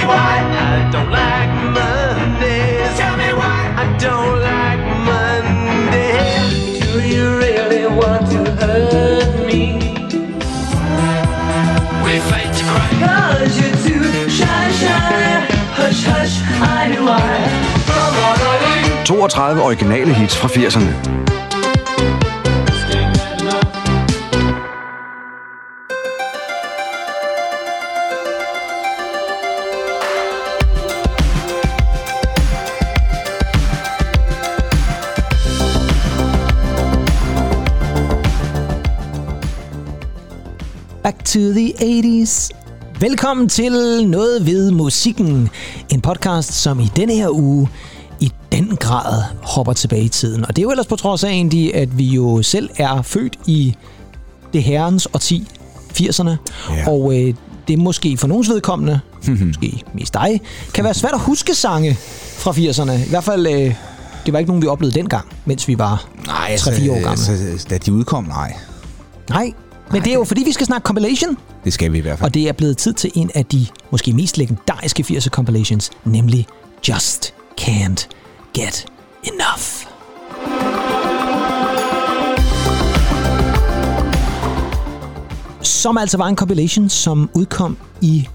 me why I don't like Mondays. Tell me why I don't like Mondays. Do you really want to hurt me? We fight to cry. Cause you're too shy, shy. Hush, hush, I Ollie. 32 originale hits fra 80'erne. To the 80s. Velkommen til Noget ved musikken. En podcast, som i denne her uge i den grad hopper tilbage i tiden. Og det er jo ellers på trods af egentlig, at vi jo selv er født i det herrens årti, 80'erne. Ja. Og øh, det er måske for nogens vedkommende, måske mest dig, kan være svært at huske sange fra 80'erne. I hvert fald, øh, det var ikke nogen, vi oplevede dengang, mens vi var Nej, 3-4 år gamle. Altså, da de udkom, nej. Nej, men det er jo fordi, vi skal snakke compilation. Det skal vi i hvert fald. Og det er blevet tid til en af de måske mest legendariske 80'er compilations, nemlig Just Can't Get Enough. Som altså var en compilation, som udkom i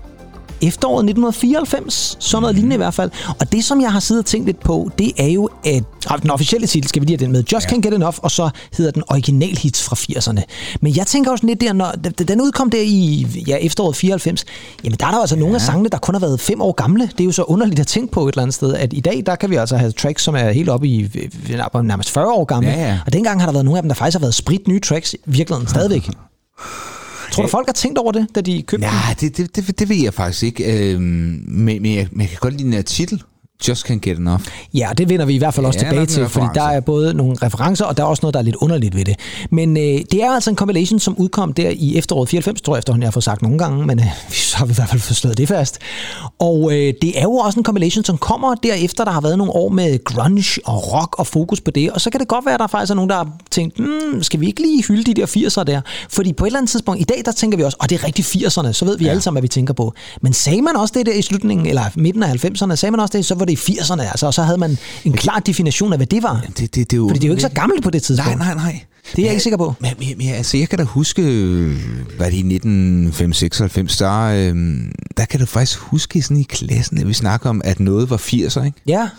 efteråret 1994, sådan noget lignende i hvert fald. Og det, som jeg har siddet og tænkt lidt på, det er jo, at ah, den officielle titel skal vi lige have den med, Just ja. Can't Get Enough, og så hedder den original hits fra 80'erne. Men jeg tænker også lidt der, når den udkom der i ja, efteråret 94, jamen der er der altså ja. nogle af sangene, der kun har været fem år gamle. Det er jo så underligt at tænke på et eller andet sted, at i dag, der kan vi altså have tracks, som er helt oppe i nærmest 40 år gamle. Ja, ja. Og dengang har der været nogle af dem, der faktisk har været sprit nye tracks, i virkeligheden stadigvæk. Tror du, folk har tænkt over det, da de købte den? Nej, det, det, det, det ved jeg faktisk ikke. Øhm, men, men, jeg, men jeg kan godt lide den her titel. Just Can't Get Enough. Ja, det vender vi i hvert fald også Ja, tilbage der er til, fordi der er både nogle referencer, og der er også noget, der er lidt underligt ved det. Men øh, det er altså en compilation, som udkom der i efteråret 94, tror jeg efterhånden, jeg har fået sagt nogle gange, men øh, så har vi i hvert fald fået slået det fast. Og øh, det er jo også en compilation, som kommer derefter, der har været nogle år med grunge og rock og fokus på det, og så kan det godt være, at der faktisk er nogen, der har tænkt, hmm, skal vi ikke lige hylde de der 80'er der? Fordi på et eller andet tidspunkt, i dag, der tænker vi også, og det er rigtig 80'erne, så ved vi ja. alle sammen, hvad vi tænker på. Men sagde man også det der i slutningen, eller midten af 90'erne, sagde man også det, så var det i 80'erne, altså, og så havde man en klar definition af, hvad det var. Det, det, det er jo, Fordi det er jo ikke så gammelt på det tidspunkt. Nej, nej, nej. Det er jeg ikke sikker på. Men, men, men altså, jeg kan da huske, hvad det i 1996, der, øh, der kan du faktisk huske sådan i klassen, at vi snakker om, at noget var 80'er, ikke? Ja.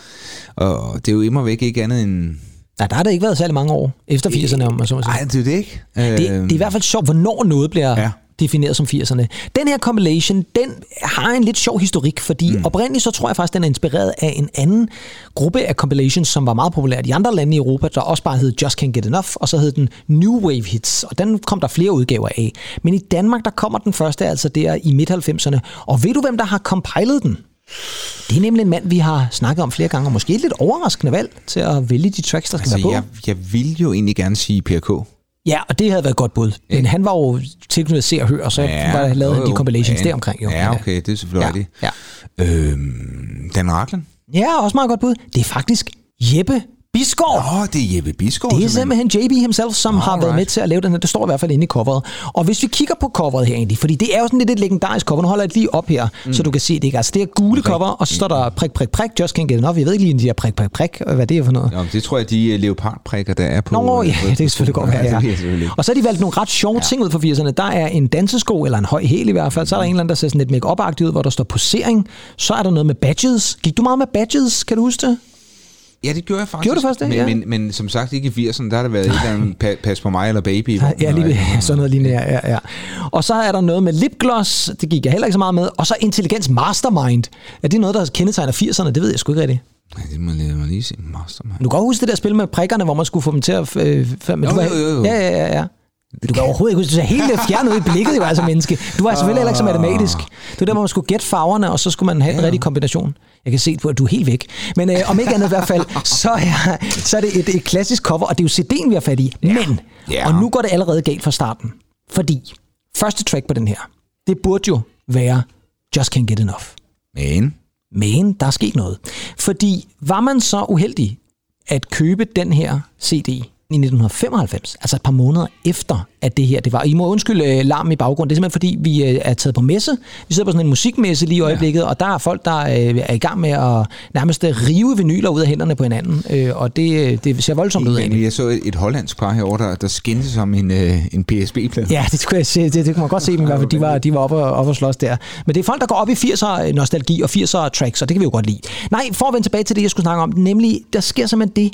Og det er jo immer væk ikke andet end... Nej, der har det ikke været særlig mange år efter 80'erne, om man så må sige. Nej, det er det ikke. Det, det er i hvert fald sjovt, hvornår noget bliver ja. Defineret som 80'erne. Den her compilation, den har en lidt sjov historik, fordi mm. oprindeligt så tror jeg faktisk, den er inspireret af en anden gruppe af compilations, som var meget populært i andre lande i Europa, der også bare hed Just Can't Get Enough, og så hed den New Wave Hits, og den kom der flere udgaver af. Men i Danmark, der kommer den første altså der i midt-90'erne, og ved du, hvem der har compilet den? Det er nemlig en mand, vi har snakket om flere gange, og måske et lidt overraskende valg til at vælge de tracks, der skal Altså, være på. jeg, jeg vil jo egentlig gerne sige PRK. Ja, og det havde været et godt bud. Men han var jo tilknyttet Se og Hør, og så ja, var der lavet jo, de compilations Ja, der omkring. Jo. Ja, okay, det er selvfølgelig ja, rigtigt. ja. Øhm, Dan Raklen? ja, også meget godt bud. Det er faktisk Jeppe Bisgaard. Åh, oh, det er Jeppe Bisgaard. Det er simpelthen JB himself, som har været Alright. med til at lave den her. Det står i hvert fald inde i coveret. Og hvis vi kigger på coveret her egentlig, fordi det er jo sådan lidt et legendarisk cover. Nu holder jeg det lige op her, mm. så du kan se det. Ikke? Altså, det er gule cover, og så står der prik, prik, prik, just can't get enough. Jeg ved ikke lige, om de her prik, prik, prik, hvad det er for noget. Nå, men det tror jeg, de øh, leopardprikker, der er på... Nå, øh, ja, det kan selvfølgelig godt være, ja. ikke. Og så har de valgt nogle ret sjove ting ud fra 80'erne. Der er en dansesko, eller en høj hæl i hvert fald. Så er der en eller anden, der ser sådan lidt make-up-agtigt ud, hvor der står posering. Så er der noget med badges. Gik du meget med badges? Kan du huske det? Ja, det gjorde jeg faktisk. Gjorde du faktisk det? Men, Ja. men, men som sagt, ikke i 80'erne, der har der været et eller andet pa- pas på mig eller baby. Ja, lige sådan noget lignende, ja, ja, ja. Og så er der noget med lipgloss, det gik jeg heller ikke så meget med. Og så intelligens mastermind. Er det noget, der kendetegner 80'erne? Det ved jeg sgu ikke rigtigt. Ja, det må jeg lige se. Mastermind. Du kan godt huske det der spil med prikkerne, hvor man skulle få dem til at... Øh, men Jo, du var, jo, jo, jo. Ja, ja, ja, ja. Du kan overhovedet ikke huske, du ser helt fjern ud i blikket, jo, altså menneske. Du var selvfølgelig heller ikke så matematisk. Det var der, hvor man skulle gætte farverne, og så skulle man have en Ja. rigtig kombination. Jeg kan se, at du er helt væk. Men øh, om ikke andet i hvert fald, så er, så er det et, et klassisk cover, og det er jo CD'en, vi har fat i. Men, Ja. og nu går det allerede galt fra starten. Fordi første track på den her, det burde jo være Just Can't Get Enough. Men, Men der er sket noget. Fordi var man så uheldig at købe den her CD i 1995, altså et par måneder efter, at det her det var. I må undskylde øh, larmen i baggrunden. Det er simpelthen fordi, vi øh, er taget på messe. Vi sidder på sådan en musikmesse lige i øjeblikket, ja. og der er folk, der øh, er i gang med at nærmest rive vinyler ud af hænderne på hinanden, øh, og det, øh, det ser voldsomt ud jeg så et, et hollandsk par herovre, der, der skændte som en, øh, en PSB-plade. Ja, det, skulle jeg se, det, det kunne man godt se, men i hvert fald, de var, de var oppe, oppe og slås der. Men det er folk, der går op i 80'er nostalgi og 80'er tracks, og det kan vi jo godt lide. Nej, for at vende tilbage til det, jeg skulle snakke om, nemlig, der sker simpelthen det,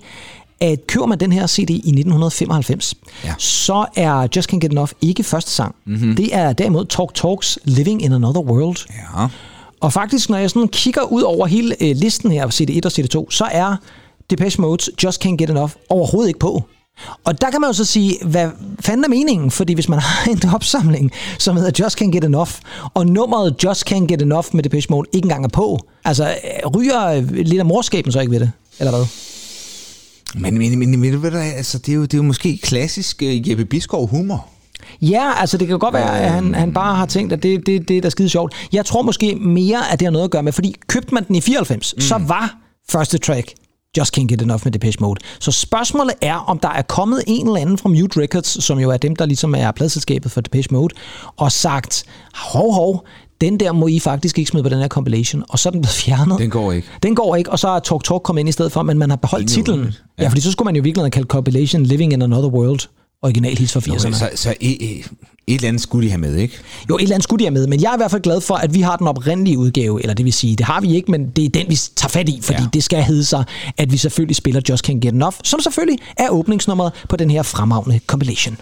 at køber man den her CD i 1995, Ja. så er Just Can't Get Enough ikke første sang. Mm-hmm. Det er derimod Talk Talks Living in Another World. Ja. Og faktisk, når jeg sådan kigger ud over hele øh, listen her, CD1 og CD2, så er Depeche Mode's Just Can't Get Enough overhovedet ikke på. Og der kan man jo så sige, hvad fanden er meningen? Fordi hvis man har en opsamling, som hedder Just Can't Get Enough, og nummeret Just Can't Get Enough med Depeche Mode ikke engang er på, altså øh, ryger øh, lidt af morskaben så ikke ved det? Eller hvad? Men, men, men, men ved du altså, det, er jo, det er jo måske klassisk uh, Jeppe Biskov humor. Ja, altså det kan godt være, at han, han bare har tænkt, at det, det, det er da skide sjovt. Jeg tror måske mere, at det har noget at gøre med, fordi købte man den i 94, mm. så var første track Just Can't Get Enough med Depeche Mode. Så spørgsmålet er, om der er kommet en eller anden fra Mute Records, som jo er dem, der ligesom er pladselskabet for Depeche Mode, og sagt, hov, hov, den der må I faktisk ikke smide på den her compilation, og så er den blevet fjernet. Den går ikke. Den går ikke, og så er Talk Talk kommet ind i stedet for, men man har beholdt Ingen titlen. Ja. Ja. fordi så skulle man jo virkelig have kaldt compilation Living in Another World, original hits fra 80'erne. Okay, så så et, et, et eller andet skulle de have med, ikke? Jo, et eller andet skulle de have med, men jeg er i hvert fald glad for, at vi har den oprindelige udgave, eller det vil sige, det har vi ikke, men det er den, vi tager fat i, fordi. Ja. det skal hedde sig, at vi selvfølgelig spiller Just Can't Get Enough, som selvfølgelig er åbningsnummeret på den her fremragende compilation.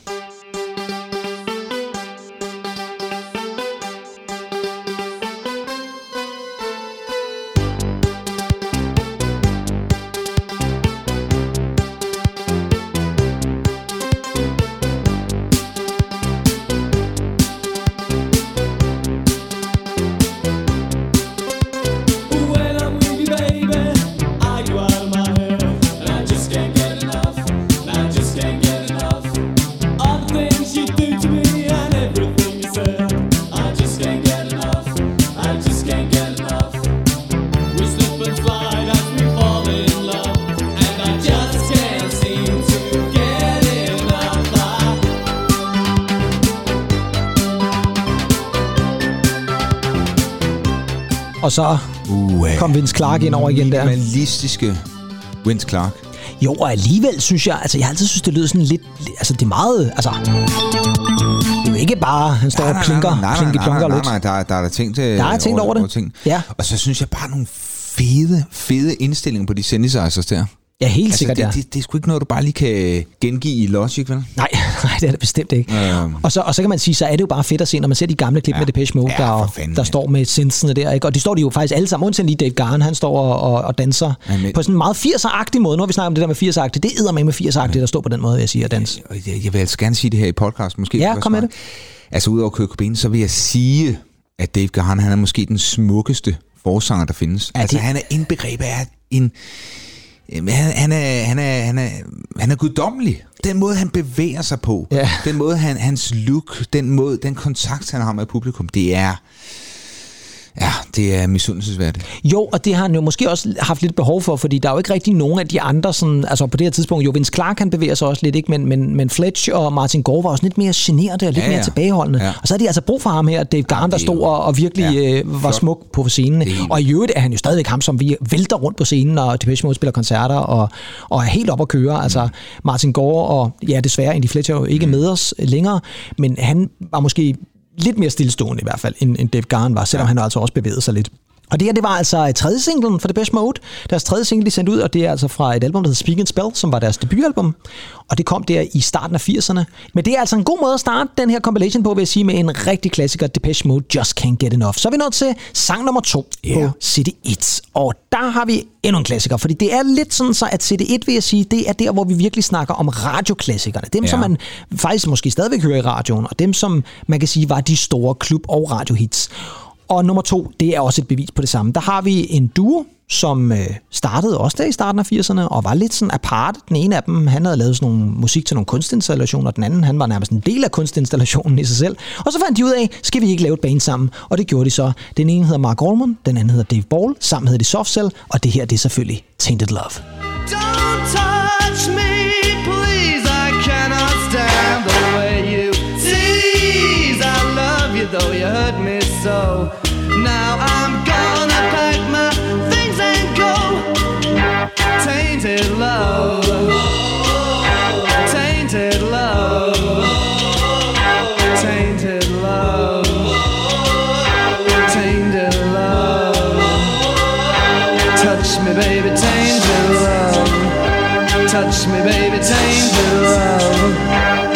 Så Uh, kom Vince Clark ind over igen der. Minimalistiske Vince Clark. Jo, og alligevel synes jeg, altså jeg har altid synes, det lyder sådan lidt, altså det er meget, altså det er jo ikke bare, han står og plinker, nej, nej, plinker, nej, nej, nej, der, der er der tænkt, Der er tænkt over det. Ting. Ja. Og så synes jeg bare nogle fede, fede indstillinger på de synthesizers der. Ja, helt Altså, sikkert, det, ja. det, det, er sgu ikke noget, du bare lige kan gengive i Logic, vel? Nej, nej, det er det bestemt ikke. Øhm. Og, så, og så kan man sige, så er det jo bare fedt at se, når man ser de gamle klip ja. Ja. med Depeche Mode, Ja, der, fanden, der ja. står med synthsene der. Ikke? Og de står de jo faktisk alle sammen, undtagen lige Dave Garn, han står og, og, og danser Ja, men- på sådan en meget 80'er-agtig måde. Nu har vi snakket om det der med 80'er-agtigt. Det æder med med 80'er-agtigt, der står på den måde, jeg sige, at danse. Og jeg, jeg vil altså gerne sige det her i podcast, måske. Ja, kom med snart. Altså, udover Kurt Cobain, så vil jeg sige, at Dave Gahan, han er måske den smukkeste forsanger, der findes. Ja, altså, det- han er indbegrebet af en... Jamen, Han, han, er, han, er, han, er, han er guddommelig. Den måde, han bevæger sig på, Ja. den måde, han, hans look, den måde, den kontakt, han har med publikum, det er... Ja, det er misundelsesværdigt. Jo, og det har han jo måske også haft lidt behov for, fordi der er jo ikke rigtig nogen af de andre, sådan, altså på det her tidspunkt, jo Vince Clark han bevæger sig også lidt, ikke? Men, men, men Fletch og Martin Gore var også lidt mere generede og lidt Ja, ja, mere ja. tilbageholdende. Ja. Og så har de altså brug for ham her, Dave Garn, der det er stod og, og virkelig Ja, øh, var smuk på scenen. Er Og i øvrigt er han jo stadigvæk ham, som vi vælter rundt på scenen, og Depeche Mode spiller koncerter, og, og er helt op at køre. Altså Martin Gore og, ja desværre, Andy Fletcher er jo ikke med os længere, men han var måske lidt mere stillestående i hvert fald, end, end Dave Garn var, selvom ja. han altså også bevægede sig lidt. Og det her, det var altså tredje singlen for Depeche Mode. Deres tredje single, de sendte ud, og det er altså fra et album, der hedder Speak and Spell, som var deres debutalbum. Og det kom der i starten af 80'erne. Men det er altså en god måde at starte den her compilation på, vil jeg sige, med en rigtig klassiker, Depeche Mode, Just Can't Get Enough. Så er vi nået til sang nummer to Ja. på City 1. Og der har vi endnu en klassiker, fordi det er lidt sådan så, at City 1, vil jeg sige, det er der, hvor vi virkelig snakker om radioklassikerne. Dem, ja. som man faktisk måske stadigvæk hører i radioen, og dem, som man kan sige var de store klub- og radiohits. Og nummer to, det er også et bevis på det samme. Der har vi en duo, som øh, startede også der i starten af 80'erne, og var lidt sådan apart. Den ene af dem, han havde lavet sådan nogle musik til nogle kunstinstallationer, og den anden, han var nærmest en del af kunstinstallationen i sig selv. Og så fandt de ud af, skal vi ikke lave et band sammen? Og det gjorde de så. Den ene hedder Mark Allman, den anden hedder Dave Ball, sammen hedder de Soft Cell, og det her, det er selvfølgelig Tainted Love. Don't talk. tainted love, tainted love, tainted love, tainted love. Touch me, baby, tainted love. Touch me, baby, tainted love.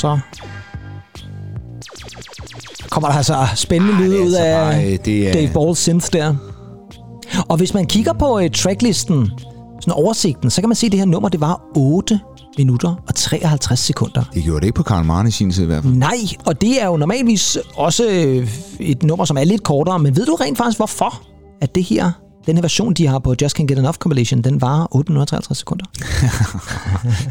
Så kommer der altså spændende lyde ud altså af bare, øh, det er- Dave Ball synth der. Og hvis man kigger på uh, tracklisten, sådan oversigten, så kan man se, at det her nummer, det var 8 minutter og 53 sekunder. Det gjorde det ikke på Karl Marne i sin tid i hvert fald. Nej, og det er jo normalvis også øh, et nummer, som er lidt kortere, men ved du rent faktisk, hvorfor at det her, den her version, de har på Just Can't Get Enough compilation, den varer 8 minutter og 53 sekunder?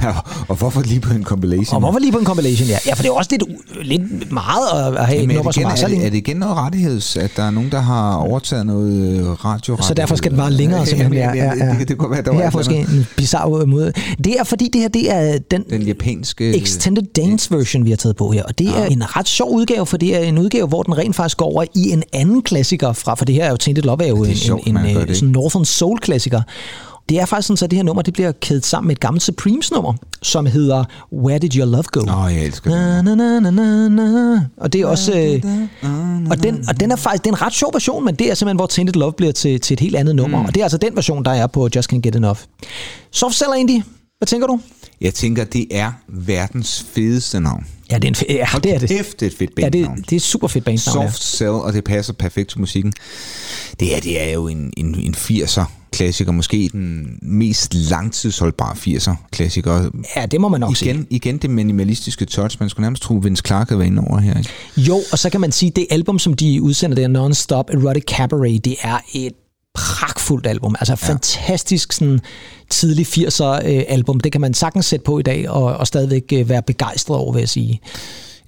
Ja, og hvorfor lige på en compilation? Og hvorfor lige på en compilation? Ja, ja for det er også lidt, lidt meget at have et Jamen, er, nummer, det som igen, så er, længe. er det igen noget rettigheds, at der er nogen, der har overtaget noget øh, radio? Så derfor skal den vare længere, simpelthen. Ja, ja, ja, Det, det, det kunne være, der var er et eller måske en bizarre måde. Det er fordi, det her det er den, Den japanske... extended dance version, vi har taget på her. Og det er en ret sjov udgave, for det er en udgave, hvor den rent faktisk går over i en anden klassiker fra, for det her er jo Tainted Love er jo en, en, en det, sådan Northern Soul klassiker. Det er faktisk sådan, at det her nummer det bliver kædet sammen med et gammelt Supremes nummer, som hedder Where Did Your Love Go? Nå, jeg elsker det. Na, na, na, na, na, na. Og det er også... Øh, og, den, og den er faktisk det er en ret sjov version, men det er simpelthen, hvor Tainted Love bliver til, til et helt andet nummer. Mm. Og det er altså den version, der er på Just Can't Get Enough. Soft Cell Indie, hvad tænker du? Jeg tænker, det er verdens fedeste navn. Ja, det er, en fe- ja, det, er det. Kæft, det er et fedt Ja, bandnavn. det, det er super fedt bandnavn. ja. Soft Cell, og det passer perfekt til musikken. Det her, det er jo en, en, en 80'er klassiker, måske den mest langtidsholdbare 80'er klassiker. Ja, det må man nok sige. Igen, igen det minimalistiske touch. Man skulle nærmest tro, Vince Clark havde været inde over her. Ikke? Jo, og så kan man sige, at det album, som de udsender, det er Non-Stop Erotic Cabaret, det er et pragtfuldt album. Altså ja. fantastisk sådan tidlig 80'er øh, album. Det kan man sagtens sætte på i dag og, og stadigvæk øh, være begejstret over, vil jeg sige.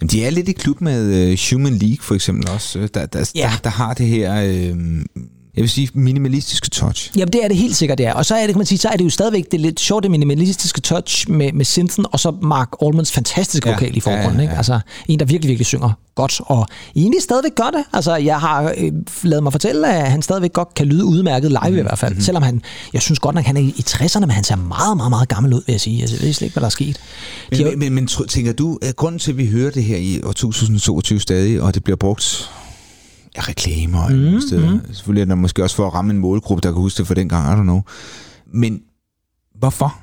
Jamen, de er lidt i klub med uh, Human League for eksempel også, øh, der, der, Ja. der, der har det her, øh, jeg vil sige, minimalistiske touch. Jamen, det er det helt sikkert, det er. Og så er det, kan man sige, så er det jo stadigvæk det lidt sjovt, det minimalistiske touch med, med synthen, og så Mark Allmans fantastiske Ja, vokal i ja, forgrunden. ja, Ikke? ja. Altså, en, der virkelig, virkelig synger godt, og egentlig stadigvæk gør det. Altså, jeg har øh, lavet mig fortælle, at han stadigvæk godt kan lyde udmærket live mm, i hvert fald. Mm-hmm. Selvom han, jeg synes godt nok, han er i, i 60'erne, men han ser meget, meget, meget gammel ud, vil jeg sige. Jeg ved slet ikke, hvad der er sket. Men, har- men, men, men tænker du, at grunden til, at vi hører det her i år 2022 stadig, og det bliver brugt reklamer mm, steder, selvfølgelig er der måske også for at ramme en målgruppe, der kan huske det fra dengang, I don't know. Men hvorfor?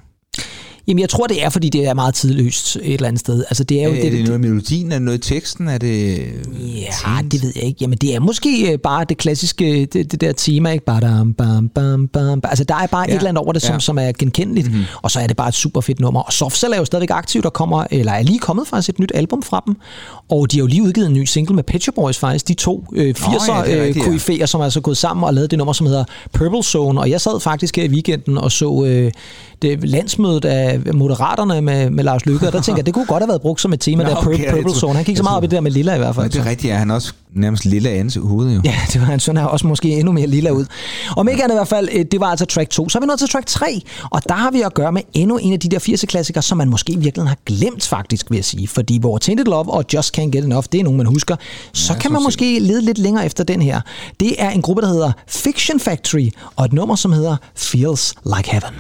Jamen, jeg tror, det er, fordi det er meget tidløst et eller andet sted. Altså, det er jo Er, det, er det noget i melodien, er det noget i teksten, er det... Ja, det ved jeg ikke. Jamen, det er måske øh, bare det klassiske, det, det der tema, ikke? Badam, bam, bam, bam. Altså, der er bare ja. Ja, et eller andet over det, som, ja. som er genkendeligt. Mm-hmm. Og så er det bare et super fedt nummer. Og Soft Cell er jo stadigvæk aktiv, der kommer, eller er lige kommet faktisk et nyt album fra dem. Og de har jo lige udgivet en ny single med Pet Shop Boys faktisk. De to øh, 80'er ja, det er øh, ja. koryfæer, som er altså gået sammen og lavet det nummer, som hedder Purple Zone. Og jeg sad faktisk her i weekenden og så øh, det landsmødet af Moderaterne med, med Lars Løkke, og der tænker jeg, det kunne godt have været brugt som et tema, Nå, der okay, Purple, Zone. Han gik så meget op i det der med lilla i hvert fald. Og det er rigtigt, er han også nærmest lille ans i hovedet jo. Ja, det var hans søn her også måske endnu mere lilla ud. Om ikke andet i hvert fald, øh, det var altså track 2. Så er vi nået til track 3, og der har vi at gøre med endnu en af de der 80'er-klassikere, som man måske virkelig har glemt faktisk, vil jeg sige. Fordi hvor Tainted Love og Just Can't Get Enough, det er nogen, man husker. Så Ja, kan man måske lede lidt længere efter den her. Det er en gruppe, der hedder Fiction Factory, og et nummer, som hedder Feels Like Heaven.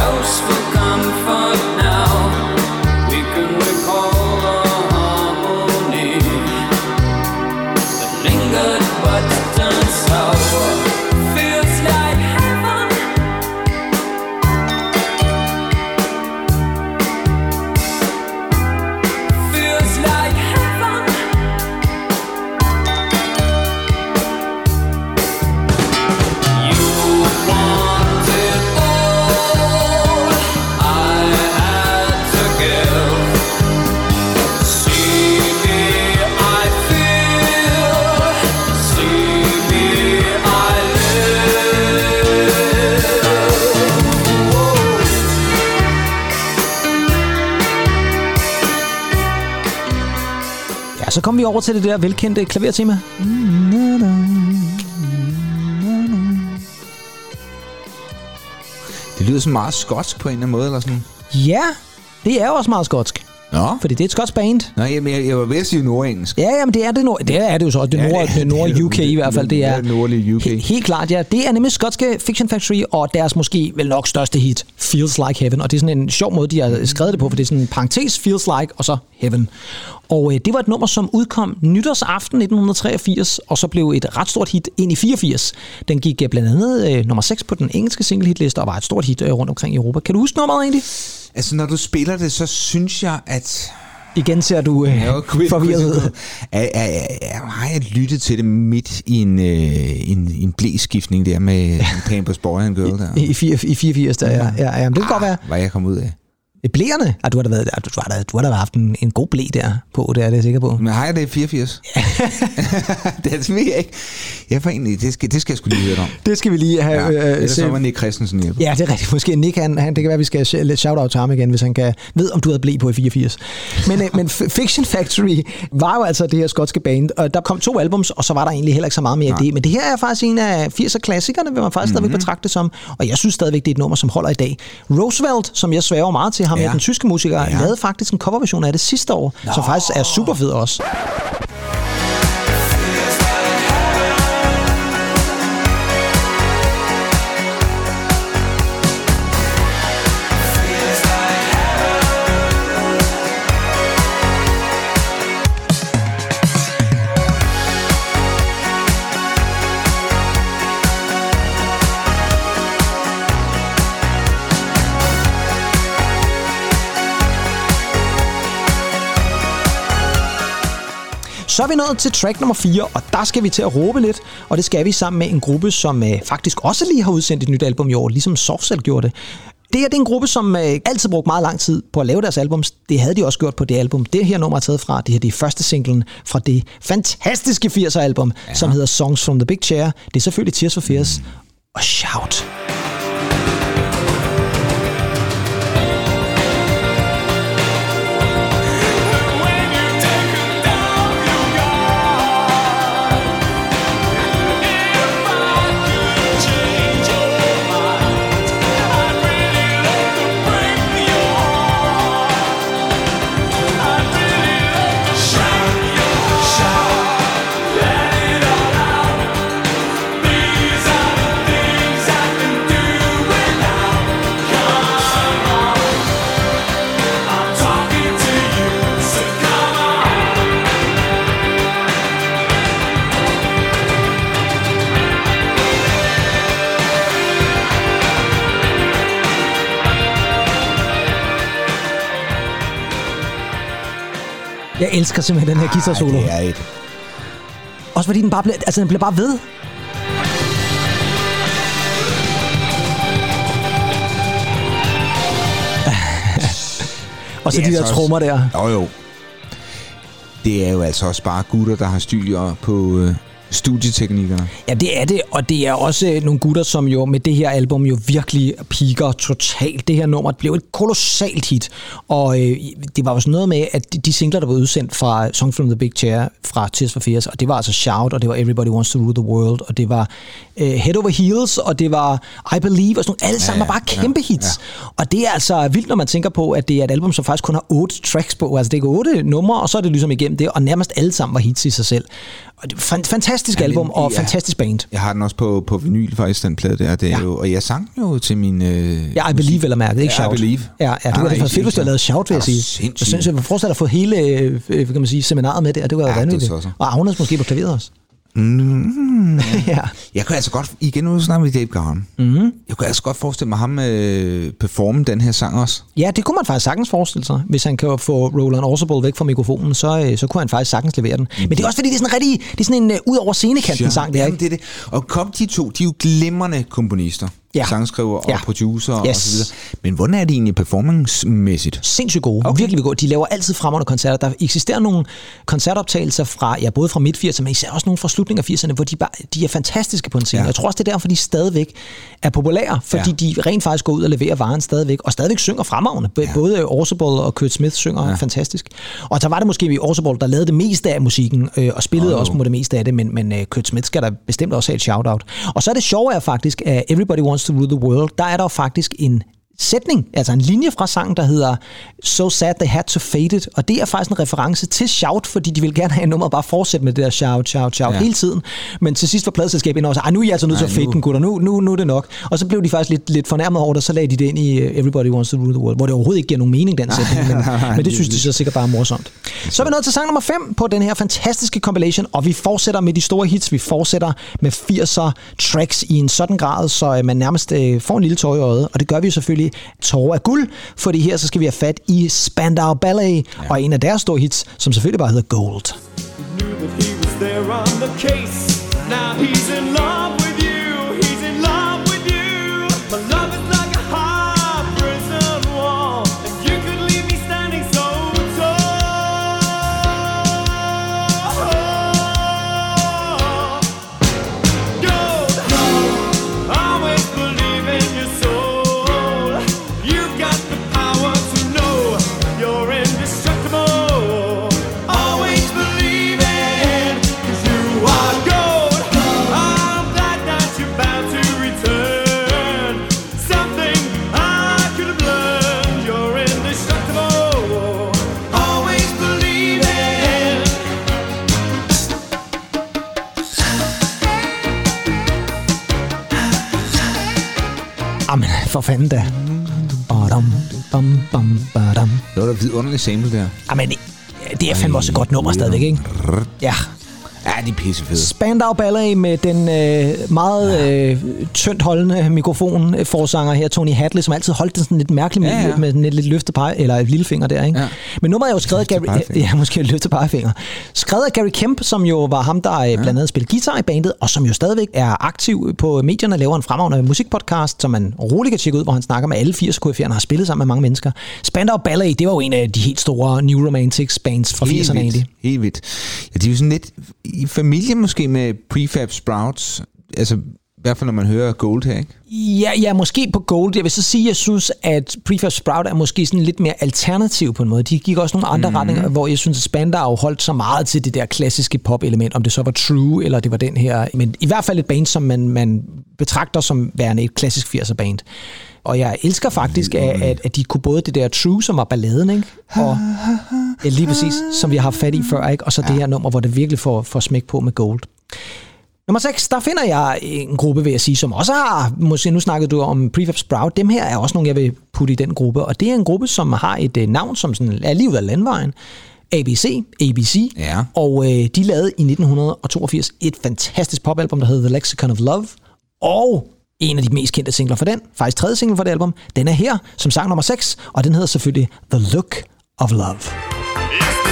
Close for comfort now. Så kommer vi over til det der velkendte klavertema. Det lyder sådan meget skotsk på en eller anden måde, eller sådan. Ja, det er også meget skotsk. Nå, fordi det er et skotsk band. Nå jamen, jeg, jeg var ved at sige nordengelsk. Ja, jamen det er det, nord, det er det jo så. Det, Ja, nord, det- nord det er UK i hvert fald. Det er det nordlige UK. He, helt klart, ja. Det er nemlig skotske Fiction Factory, og deres måske vel nok største hit, Feels Like Heaven. Og det er sådan en sjov måde, de har skrevet det på, for det er sådan en parentes, Feels Like, og så Heaven. Og øh, det var et nummer, som udkom nytårsaften 1983, og så blev et ret stort hit ind i 84. Den gik øh, blandt andet øh, nummer 6 på den engelske singlehitliste, og var et stort hit øh, rundt omkring i Europa. Kan du huske nummeret egentlig? Altså, når du spiller det, så synes jeg, at... Igen ser du øh, Jeg var quiz- forvirret ud. Har jeg lyttet til det midt i en, øh, en, en blæskiftning der med Campus Boy and Girl der? I, fire- i 84, der, ja. ja, ja men det kan godt være. Hvad jeg kom ud af. Blæerne? Ah, du har da, været, du, du har da, du har da haft en, en god blæ der på, det er det jeg sikker på. Men har jeg det i 84? det ved jeg ikke. Jeg får egentlig, det skal, det skal jeg sgu lige høre om. Det skal vi lige have Ja, øh, ellers så var Nick Christensen hjælp. Ja, det er rigtigt. Måske Nick, han, han, det kan være, vi skal shout-out til ham igen, hvis han kan ved, om du havde blæ på i 84. Men, øh, men Fiction Factory var jo altså det her skotske band, og der kom to albums, og så var der egentlig heller ikke så meget mere af det. Men det her er faktisk en af 80'er-klassikerne, vil man faktisk mm-hmm. stadigvæk betragte det som, og jeg synes stadigvæk, det er et nummer, som holder i dag. Roosevelt, som jeg svæver meget til, ham ja. Ja. den tyske musiker. Ja. lavede faktisk en coverversion af det sidste år, Nå. som faktisk er super fed også. Så er vi nået til track nummer 4, og der skal vi til at råbe lidt, og det skal vi sammen med en gruppe, som øh, faktisk også lige har udsendt et nyt album i år, ligesom Softcell gjorde det. Det her det er en gruppe, som øh, altid brugte meget lang tid på at lave deres albums. Det havde de også gjort på det album. Det her nummer er taget fra, det her det er første singlen fra det fantastiske 80'er-album, ja. som hedder Songs from the Big Chair. Det er selvfølgelig Tears for Fears mm. og Shout. Jeg elsker simpelthen den her guitar solo. Ej, det er et... Også fordi den bare bliver, altså den bliver bare ved. Og så de der altså trommer der. Jo, jo. Det er jo altså også bare gutter, der har styr på øh, studieteknikkerne. Ja, det er det, og det er også øh, nogle gutter, som jo med det her album jo virkelig piker totalt. Det her nummer blev et kolossalt hit, og øh, det var jo sådan noget med, at de- de singler, der var udsendt fra Song from the Big Chair fra Tears for Fears, og det var altså Shout, og det var Everybody Wants to Rule the World, og det var øh, Head Over Heels, og det var I Believe, og sådan nogle, alle sammen ja, var bare kæmpe ja, hits. Og det er altså vildt, når man tænker på, at det er et album, som faktisk kun har otte tracks på. Altså det er otte numre, og så er det ligesom igennem det, og nærmest alle sammen var hits i sig selv. Og det er fan- fantastisk Ja, album, og ja. fantastisk band. Jeg har den også på, på vinyl faktisk, den plade der. Det er Ja. jo, og jeg sang jo til min... Øh, Ja, I Believe vel at mærke, ikke Ja, I Shout. Believe. Ja, ja det var det fedt, hvis du havde lavet Shout, vil jeg sige. sindssyg? Jeg synes, jeg forestiller at få hele øh, hvad kan man sige, seminaret med der. Det var ja, vanvittigt. Og Agnes måske på klaveret også. Mm, ja. jeg kan altså godt... Igen nu snakker vi Dave Gahan. Mm-hmm. Jeg kunne altså godt forestille mig ham øh, performe den her sang også. ja, det kunne man faktisk sagtens forestille sig. Hvis han kan få Roland Orsable væk fra mikrofonen, så, øh, så kunne han faktisk sagtens levere den. Men det er også fordi, det er sådan rigtig, det er sådan en uh, ud over scenekanten sang, det er ikke? det er det. Og kom de to, de er jo glimrende komponister. Ja. Sangskriver og Ja. producer Yes. og så videre. Men hvordan er det egentlig performance-mæssigt? sindssygt gode. Okay. Virkelig gode. De laver altid fremragende koncerter. Der eksisterer nogle koncertoptagelser fra, ja, både fra midt-80'erne, men især også nogle fra slutningen af 80'erne, hvor de, bare, de er fantastiske på en scene. Ja. Jeg tror også, det er derfor, de stadigvæk er populære, fordi ja. De rent faktisk går ud og leverer varen stadigvæk, og stadigvæk synger fremragende. Ja. Både Orsable og Kurt Smith synger ja. fantastisk. Og så var det måske Orsable, der lavede det meste af musikken, øh, og spillede Åh, også på det meste af det, men, men øh, Kurt Smith skal der bestemt også have et shout-out. Og så er det sjove er faktisk, at Everybody Wants to Rule the World, der er der jo faktisk en sætning, altså en linje fra sangen, der hedder So sad they had to fade it, og det er faktisk en reference til Shout, fordi de vil gerne have nummeret bare fortsætte med det der Shout, Shout, Shout Ja. hele tiden, men til sidst var pladselskabet inde og sagde, "Ej, nu er I altså nødt til at fade nu- den, gutter, nu, nu, nu er det nok. Og så blev de faktisk lidt, lidt fornærmet over det, og så lagde de det ind i uh, Everybody Wants to Rule the World, hvor det overhovedet ikke giver nogen mening, den sætning, men, men det synes de så sikkert bare er morsomt. Så er vi nået til sang nummer 5 på den her fantastiske compilation, og vi fortsætter med de store hits, vi fortsætter med 80'er tracks i en sådan grad, så øh, man nærmest øh, får en lille tår i øjet, og det gør vi jo selvfølgelig tårer af guld, fordi her så skal vi have fat i Spandau Ballet, ja. og en af deres store hits, som selvfølgelig bare hedder Gold. knew that he was there on the case. Now he's in love for fanden da. Badam, bam, bam, badam. Det var da vidunderligt sample der. Jamen, det er fandme også et godt nummer stadigvæk, ikke? Ja. Ja, de er pissefede. Spandau Ballet med den øh, meget øh, tyndt holdende mikrofon øh, her, Tony Hadley, som altid holdt den sådan lidt mærkeligt med, Ja, ja. med, med lidt løftepege, eller et lillefinger der, ikke? Ja. Men nummeret er jo skrevet af Gary, ja, måske løftepegefinger. Skrevet af Gary Kemp, som jo var ham, der ja. blandt andet spillede guitar i bandet, og som jo stadigvæk er aktiv på medierne, laver en fremragende musikpodcast, som man roligt kan tjekke ud, hvor han snakker med alle 80 KF'erne, har spillet sammen med mange mennesker. Spandau Ballet, det var jo en af de helt store New Romantics bands fra 80'erne egentlig. Helt vildt. Ja, de er jo sådan lidt i familie måske med Prefab Sprouts. Altså, i hvert fald når man hører Gold her, ikke? Ja, ja, måske på Gold. Jeg vil så sige, at jeg synes, at Prefab Sprout er måske sådan lidt mere alternativ på en måde. De gik også nogle andre mm. retninger, hvor jeg synes, at Spandau holdt så meget til det der klassiske pop-element, om det så var True, eller det var den her. Men i hvert fald et band, som man, man betragter som værende et klassisk 80'er band. Og jeg elsker faktisk, at, at, at de kunne både det der True, som var balladen, ikke? Og ja, lige præcis, som vi har haft fat i før, ikke? Og så det her nummer, hvor det virkelig får, får smæk på med Gold. Nummer 6, der finder jeg en gruppe, vil jeg sige, som også har, måske nu snakkede du om Prefab Sprout, dem her er også nogle, jeg vil putte i den gruppe, og det er en gruppe, som har et uh, navn, som sådan er lige ud af landvejen, ABC, ABC, Ja. og øh, de lavede i 1982 et fantastisk popalbum, der hedder The Lexicon of Love, og en af de mest kendte singler for den, faktisk tredje single for det album, den er her som sang nummer 6, og den hedder selvfølgelig The Look of Love. Is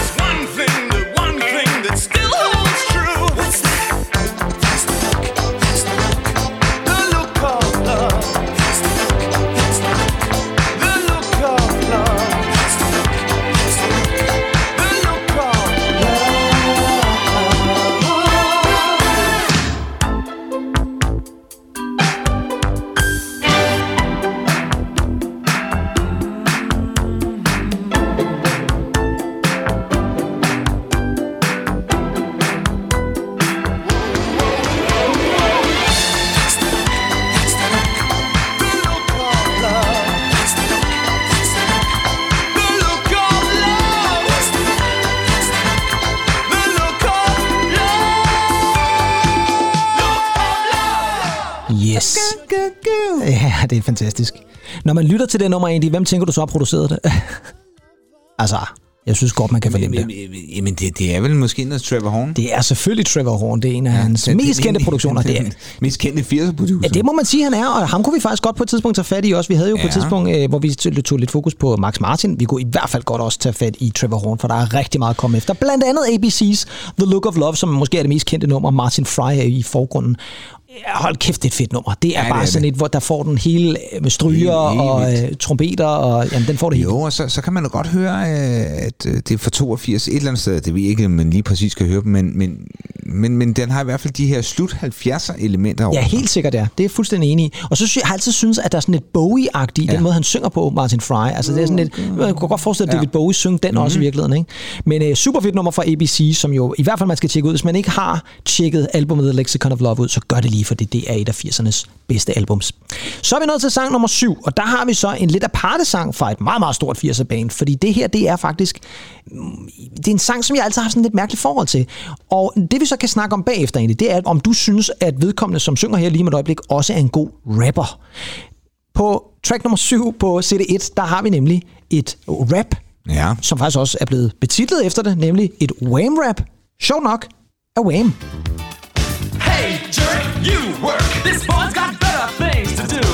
det er fantastisk. Når man lytter til det nummer egentlig, hvem tænker du så har produceret det? altså, jeg synes godt, man kan fornemme det. Jamen, det, det er vel måske noget Trevor Horn? Det er selvfølgelig Trevor Horn. Det er en af hans Den- mest kendte produktioner. Det er, Mest kendte 80'er-producer. Ja, det må man sige, han er, og ham kunne vi faktisk godt på et tidspunkt tage fat i også. Vi havde jo ja. på et Ja. tidspunkt, øh, hvor vi tog lidt fokus på Max Martin. Vi kunne i hvert fald godt også tage fat i Trevor Horn, for der er rigtig meget at komme efter. Blandt andet ABC's The Look of Love, som måske er det mest kendte nummer. Martin Fry er i forgrunden. Ja, Hold kæft, det er et fedt nummer. Det er Ja, ja, det bare er sådan det. et, hvor der får den hele øh, med stryger Helt- og øh, trompeter, og jamen, den får det hele. Jo, og så, så kan man jo godt høre, øh, at øh, det er fra 82 et eller andet sted. Det ved jeg ikke, man lige præcis skal høre dem, men, men, men, men den har i hvert fald de her slut 70'er elementer over. Ja, helt sikkert ja. Det er jeg fuldstændig enig i. Og så synes jeg, jeg har altid synes, at der er sådan lidt Bowie-agtigt i ja. den måde, han synger på, Martin Fry. Altså det er sådan lidt, man kunne godt forestille, at David Bowie synge den mm-hmm. også i virkeligheden. Ikke? Men uh, super fedt nummer fra ABC, som jo i hvert fald man skal tjekke ud. Hvis man ikke har tjekket albumet The Lexicon of Love ud, så gør det lige, fordi det er et af 80'ernes bedste albums. Så er vi nået til sang nummer 7, og der har vi så en lidt aparte sang fra et meget, meget stort 80'er band, fordi det her, det er faktisk mm, det er en sang, som jeg altid har sådan lidt mærkeligt forhold til. Og det vi så kan snakke om bagefter egentlig, det er, om du synes, at vedkommende, som synger her lige med et øjeblik, også er en god rapper. På track nummer 7 på CD1, der har vi nemlig et rap, Ja. som faktisk også er blevet betitlet efter det, nemlig et Wham-rap. Sjov nok af Wham. Jerk, you work. This boy's got better things to do.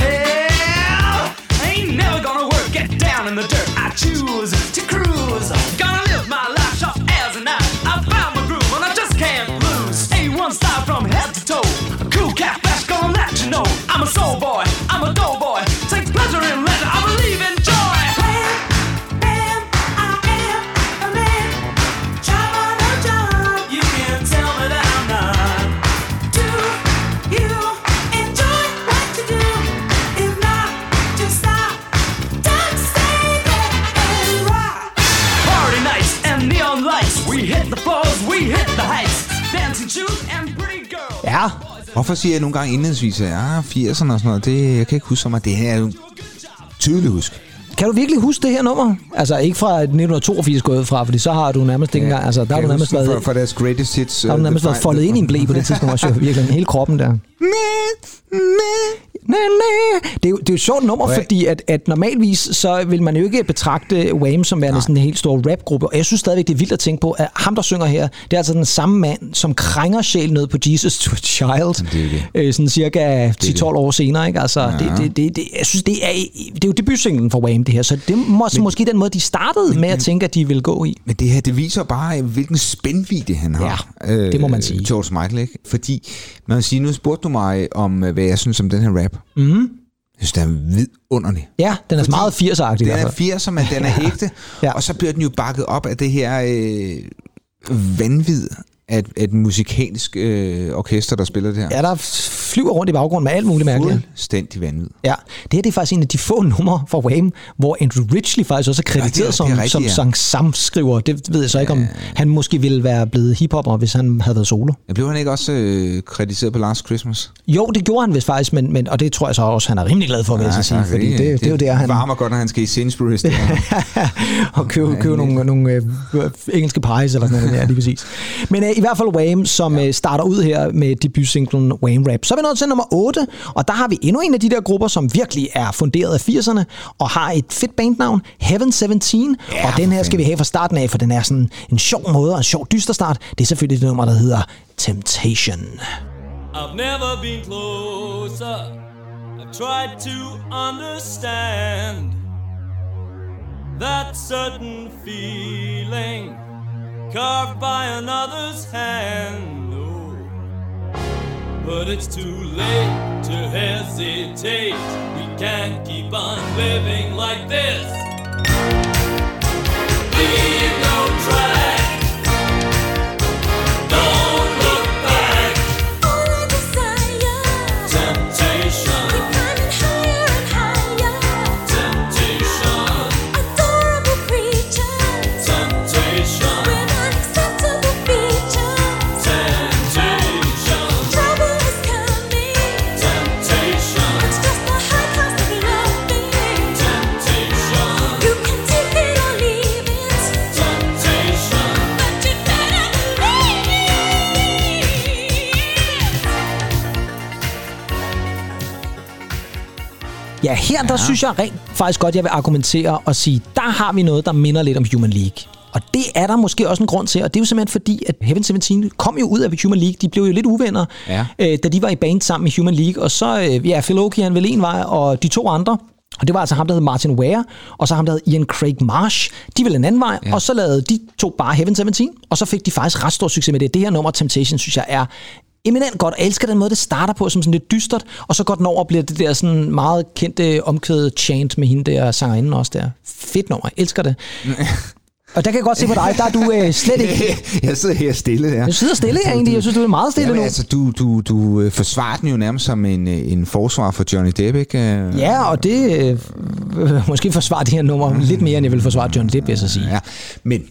Hell, ain't never gonna work, get down in the dirt. I choose to cruise. Gonna live my life sharp as a knife. I found my groove and I just can't lose. A1 style from head to toe. Cool cat flash gonna let you know. I'm a soul boy, Hvorfor siger jeg nogle gange indledningsvis, at ja, 80'erne og sådan noget, det, jeg kan ikke huske så meget. Det her er jo tydeligt husk. kan du virkelig huske det her nummer? Altså ikke fra 1982 gået fra, fordi så har du nærmest ikke engang, altså der har du nærmest været, for, for deres greatest hits. der har du øh, nærmest været foldet ind i en blæ på det tidspunkt også, virkelig hele kroppen der. Næ, næ. Det, er jo, det er jo et sjovt nummer, Okay. fordi at, at normalvis så vil man jo ikke betragte Wham som værende sådan en helt stor rapgruppe. Og jeg synes stadigvæk, det er vildt at tænke på, at ham, der synger her, det er altså den samme mand, som krænger sjæl ned på Jesus to a Child. det det. Øh, sådan cirka 10-12 år senere. Ikke? Altså, Ja. det, det, det, det, jeg synes, det er, det er jo debutsinglen for Wham, det her. Så det er måske, måske den måde, de startede med at tænke, at de ville gå i. Men det her, det viser bare, hvilken spændvidde han har. Øh, Ja, det må man sige. George Michael, ikke? Fordi, man vil sige, nu spurgte du mig om, øh, hvad jeg synes om den her rap. Mm. Jeg synes, den er vidunderlig. Ja, den er meget 80'er-agtig i Den er fald. 80'er, men den er ægte. Ja. Og så bliver den jo bakket op af det her øh, vanvid af, af et musikalsk øh, orkester, der spiller det her. Ja, der flyver rundt i baggrunden med alt muligt mærkeligt. Fuldstændig vanvid. Ja, det her det er faktisk en af de få numre fra Wham, hvor Andrew Ridgely faktisk også er krediteret Ja, det er- som, det er rigtigt, som ja. Det ved jeg så ikke, om han måske ville være blevet hiphopper, hvis han havde været solo. Jeg blev han ikke også øh, kritiseret på Last Christmas? Jo, det gjorde han vist faktisk, men, men, og det tror jeg så også, han er rimelig glad for, vil jeg så sige, fordi det, det, det, er jo der, han varmer godt, når han skal i Sainsbury's. Det og købe, købe nogle, nogle øh, engelske pies eller sådan noget. Ja, lige præcis. Men øh, i hvert fald Wham, som øh, starter ud her med debutsinglen Wham Rap. Så er vi nået til nummer 8, og der har vi endnu en af de der grupper, som virkelig er funderet af 80'erne, og har et fedt bandnavn, Heaven 17, Ja, og den her skal vi have fra starten af, for den er sådan en sjov måde og en sjov dyster start. Det er selvfølgelig det nummer, der hedder Temptation. I've never been closer. I've tried to understand that certain feeling carved by another's hand. Oh, but it's too late to hesitate. We can't keep on living like this. Leave no track. Ja, her der synes jeg rent faktisk godt, jeg vil argumentere og sige, der har vi noget, der minder lidt om Human League. Og det er der måske også en grund til, og det er jo simpelthen fordi, at Heaven 17 kom jo ud af Human League. De blev jo lidt uvenner, Ja. øh, da de var i band sammen med Human League. Og så, øh, ja, Phil Oakey, han ville en vej, og de to andre, og det var altså ham, der hed Martin Ware, og så ham, der hed Ian Craig Marsh. De ville en anden vej, ja. og så lavede de to bare Heaven 17, og så fik de faktisk ret stor succes med det. Det her nummer, Temptation, synes jeg er eminent godt. Jeg elsker den måde, det starter på, som sådan lidt dystert, og så går den over og bliver det der sådan meget kendte omkvædet chant med hende der sangerinde også der. Fedt nummer, jeg elsker det. og der kan jeg godt se på dig, der er du øh, slet ikke... jeg sidder her stille der. Du sidder stille her egentlig, jeg synes, du er meget stille Jamen, nu. altså, du, du, du øh, forsvarer den jo nærmest som en, øh, en forsvar for Johnny Depp, ikke? Øh, Ja, og det øh, måske forsvarer det her nummer lidt mere, end jeg vil forsvare John Depp, vil jeg så sige. ja. Men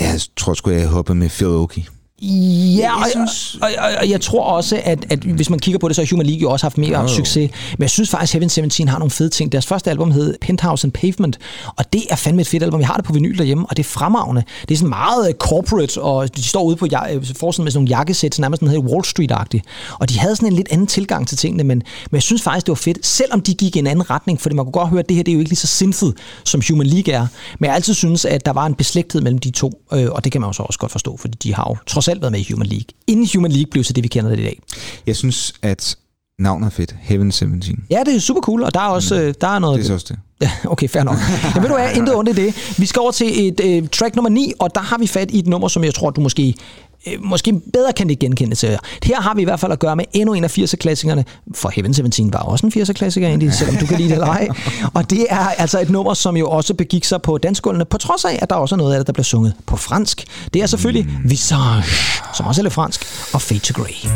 jeg tror sgu, jeg hoppede med Phil Oakey. Ja, og, synes- og, og, og jeg tror også, at, at hvis man kigger på det, så har Human League jo også haft mere jo. succes. Men jeg synes faktisk, at Heaven 17 har nogle fede ting. Deres første album hed Penthouse and Pavement, og det er fandme et fedt album. Jeg har det på vinyl derhjemme, og det er fremragende. Det er sådan meget øh, corporate, og de står ude på øh, forsiden med sådan nogle jakkesæt, så nærmest sådan helt Wall Street-agtigt. Og de havde sådan en lidt anden tilgang til tingene, men, men jeg synes faktisk, det var fedt, selvom de gik i en anden retning, fordi man kunne godt høre, at det her det er jo ikke lige så synthet, som Human League er. Men jeg altid synes, at der var en beslægthed mellem de to, øh, og det kan man jo så også godt forstå, fordi de har jo trods alt været med i Human League. Inden Human League blev så det, vi kender det i dag. Jeg synes, at navnet er fedt. Heaven 17. Ja, det er super cool, og der er også øh, der er noget... Det er så også det. Okay, fair nok. Men ved du hvad, intet ondt i det. Vi skal over til et øh, track nummer 9, og der har vi fat i et nummer, som jeg tror, du måske øh, måske bedre kan det genkende til. Her har vi i hvert fald at gøre med endnu en af 80'er-klassikerne, for Heaven 17 var også en 80'er-klassiker egentlig, selvom du kan lide det eller ej. Og det er altså et nummer, som jo også begik sig på dansgulvene, på trods af, at der også er noget af det, der bliver sunget på fransk. Det er selvfølgelig Visage, som også er lidt fransk, og Fade to Grey.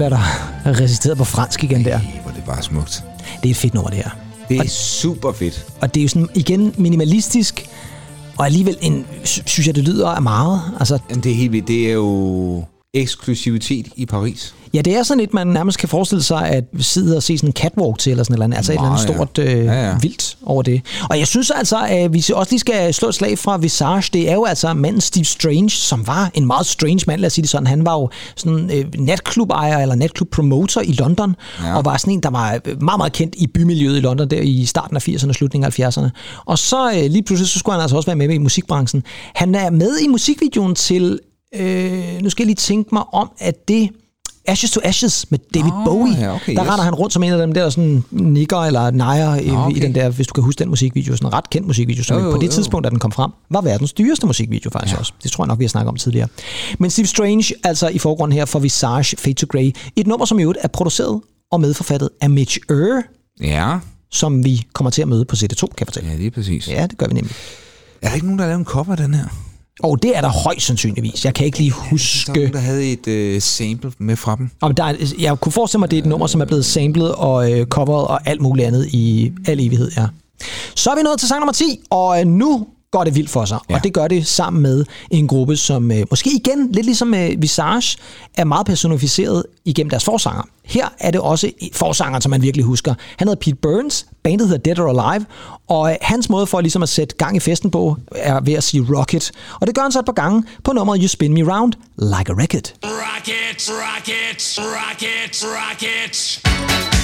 Bliver der reciteret på fransk igen der. hvor det bare smukt. Det er et fedt nummer, det her. Det er super fedt. Og det er jo sådan, igen, minimalistisk, og alligevel en, sy- synes jeg, det lyder af meget. Altså, Jamen, det er helt vildt. Det er jo eksklusivitet i Paris. ja, det er sådan et, man nærmest kan forestille sig, at sidde og se sådan en catwalk til, eller sådan eller andet. Altså et eller andet Meget, stort øh, Ja, ja. vildt over det. Og jeg synes altså, at vi også lige skal slå et slag fra Visage. Det er jo altså manden Steve Strange, som var en meget strange mand, lad os sige det sådan. Han var jo sådan øh, natklubejer eller natklubpromoter i London, ja. Og var sådan en, der var øh, meget, meget kendt i bymiljøet i London der i starten af 80'erne og slutningen af 70'erne. Og så øh, lige pludselig, så skulle han altså også være med i musikbranchen. Han er med i musikvideoen til, øh, nu skal jeg lige tænke mig om, at det Ashes to Ashes med David Nå, Bowie. ja, okay, der yes. render han rundt som en af dem der sådan nikker eller nejer i, Nå, okay. i den der, hvis du kan huske den musikvideo, sådan en ret kendt musikvideo, som jo, på det jo. tidspunkt, da den kom frem, var verdens dyreste musikvideo faktisk ja. også. Det tror jeg nok, vi har snakket om tidligere. Men Steve Strange, altså i forgrunden her for Visage Fade to Grey, et nummer, som i øvrigt er produceret og medforfattet af Mitch Ure, Ja, som vi kommer til at møde på CD2, kan jeg fortælle. ja det er præcis. Ja. Ja, det gør vi nemlig. Er der ikke nogen, der har lavet en cover af den her? Og det er der højst sandsynligvis. Jeg kan ikke lige Der huske... nogen, der havde et øh, sample med fra dem. Om der er, jeg kunne forestille mig, at det er et nummer, som er blevet samlet og øh, coveret og alt muligt andet i al evighed, ja. Så er vi nået til sang nummer 10, og øh, nu går det vildt for sig. Ja. Og det gør det sammen med en gruppe, som øh, måske igen, lidt ligesom øh, Visage, er meget personificeret igennem deres forsanger. Her er det også forsangeren, som man virkelig husker. Han hedder Pete Burns, bandet hedder Dead or Alive, og øh, hans måde for ligesom at sætte gang i festen på, er ved at sige rocket. Og det gør han så et par gange på nummeret You Spin Me Round Like a Record. Rockets, rockets, rockets, rockets.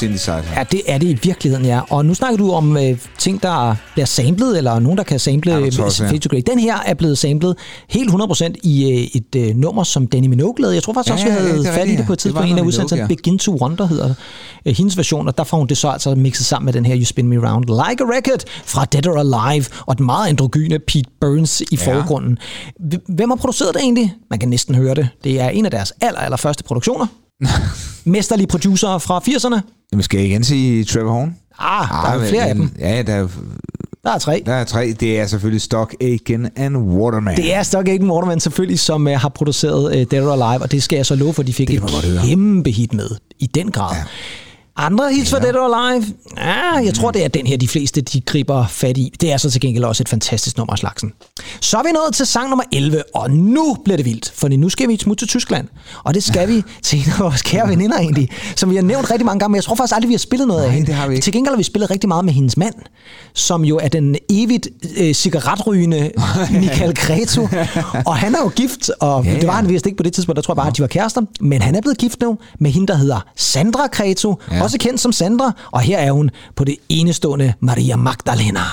Synthesizer. Ja, det er det i virkeligheden, ja. Og nu snakker du om øh, ting, der bliver samlet, eller nogen, der kan sample Ja, ja, ja. Fade to Grey. Den her er blevet samlet helt 100% i øh, et øh, nummer, som Danny Minogue lavede. Jeg tror faktisk Ja, også, vi ja, ja, havde er fat i det på ja. et tidspunkt. En af udsendelserne, Minogue, Begin to Wonder hedder øh, hendes version, og der får hun det så altså mixet sammen med den her You Spin Me Round Like a Record fra Dead or Alive, og den meget androgyne Pete Burns i Ja. forgrunden. Hvem har produceret det egentlig? Man kan næsten høre det. Det er en af deres aller, aller første produktioner. Mesterlige producer fra 80'erne. Jamen, skal jeg igen sige Trevor Horn? Ah, der er jo men- flere af dem. Ja, der er, Der er tre. der er tre. Det er selvfølgelig Stock, Aiken and Waterman. Det er Stock Aitken Waterman selvfølgelig, som uh, har produceret uh, Dead or Alive, og det skal jeg så love for, de fik Det et kæmpe hit med, i den grad. Ja. Andre hits ja. fra Dead or Alive? Ja, jeg tror, det er den her, de fleste de griber fat i. Det er så til gengæld også et fantastisk nummer af slagsen. Så er vi nået til sang nummer 11, og nu bliver det vildt, for nu skal vi smutte til Tyskland. Og det skal vi til en af vores kære veninder egentlig, som vi har nævnt rigtig mange gange, men jeg tror faktisk aldrig, vi har spillet noget af Nej, hende. det har vi ikke. Til gengæld har vi spillet rigtig meget med hendes mand, som jo er den evigt øh, cigaretrygende Michael Cretu. og han er jo gift, og Ja, ja, det var ja. han vist ikke på det tidspunkt, der tror jeg bare, at de var kærester. Men han er blevet gift nu med hende, der hedder Sandra Cretu, Ja ja. også kendt som Sandra. Og her er hun på det enestående Maria Magdalena.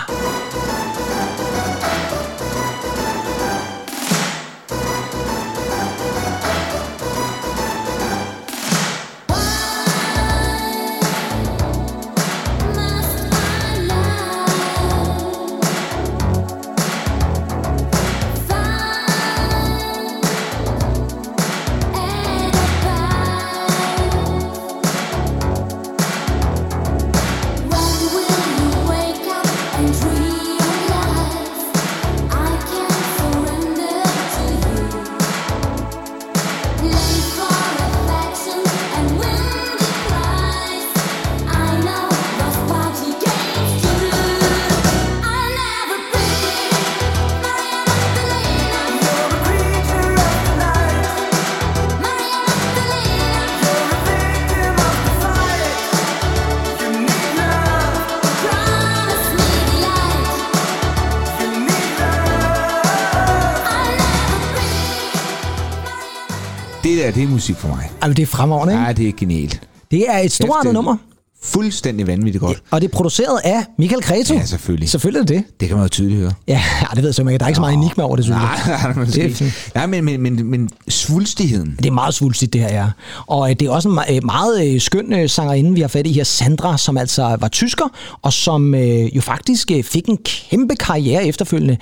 Der, det er musik for mig. Altså, det er fremragende, ikke? Ja, det er genialt. Det er et storartet det- nummer, Fuldstændig vanvittigt godt. og det er produceret af Michael Cretu. Ja, selvfølgelig. Selvfølgelig er det det. Det kan man jo tydeligt høre. Ja, ja, det ved jeg så ikke. Der er ikke så meget enigma over det, synes jeg. Nej, nej, Det er. Nej, men, men, men, men svulstigheden. Det er meget svulstigt, det her, ja. Og øh, det er også en øh, meget øh, skøn øh, sangerinde, vi har fat i her, Sandra, som altså var tysker, og som øh, jo faktisk øh, fik en kæmpe karriere efterfølgende.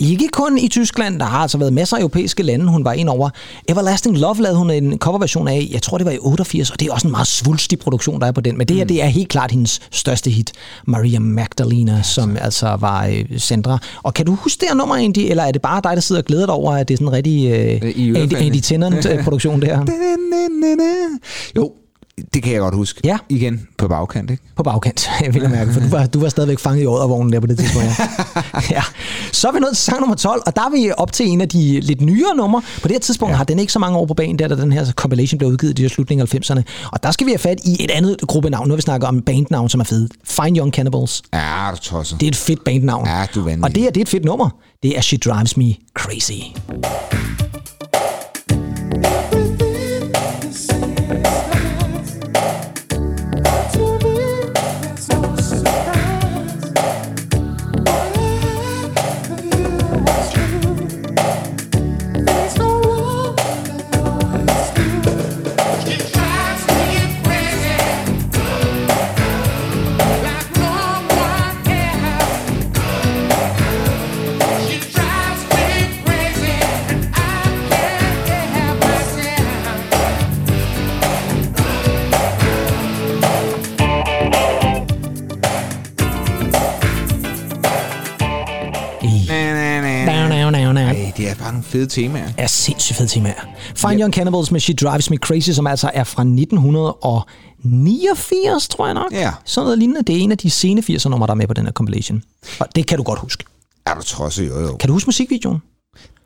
Ikke kun i Tyskland, der har altså været masser af europæiske lande, hun var ind over. Everlasting Love lavede hun en coverversion af, jeg tror det var i 88, og det er også en meget svulstig produktion, der er på den. Men det her, det er helt klart hendes største hit, Maria Magdalena, som altså var øh, Sandra. Og kan du huske det her nummer egentlig, eller er det bare dig, der sidder og glæder dig over, at det er sådan en rigtig øh, Andy. Andy Tennant-produktion, det her? Jo, det kan jeg godt huske. Ja. Igen på bagkant, ikke? På bagkant, jeg vil mærke, for du var, du var stadigvæk fanget i ådervognen der på det tidspunkt. Ja. ja. Så er vi nået til sang nummer 12, og der er vi op til en af de lidt nyere numre. På det her tidspunkt ja. har den ikke så mange år på banen, der da den her compilation blev udgivet i de slutningen af 90'erne. Og der skal vi have fat i et andet gruppenavn. Nu har vi snakket om bandnavn, som er fede. Fine Young Cannibals. Ja, du tosser. Det er et fedt bandnavn. Ja, du vanvittig. Og det er, det er et fedt nummer. Det er She Drives Me Crazy. Er nogle fede temaer. er sindssygt fede temaer. Fine Young Cannibals med She Drives Me Crazy, som altså er fra 1989, tror jeg nok. Ja. Sådan noget lignende. Det er en af de sene 80'er numre, der er med på den her compilation. Og det kan du godt huske. Er du tosset? Jo, jo. Kan du huske musikvideoen?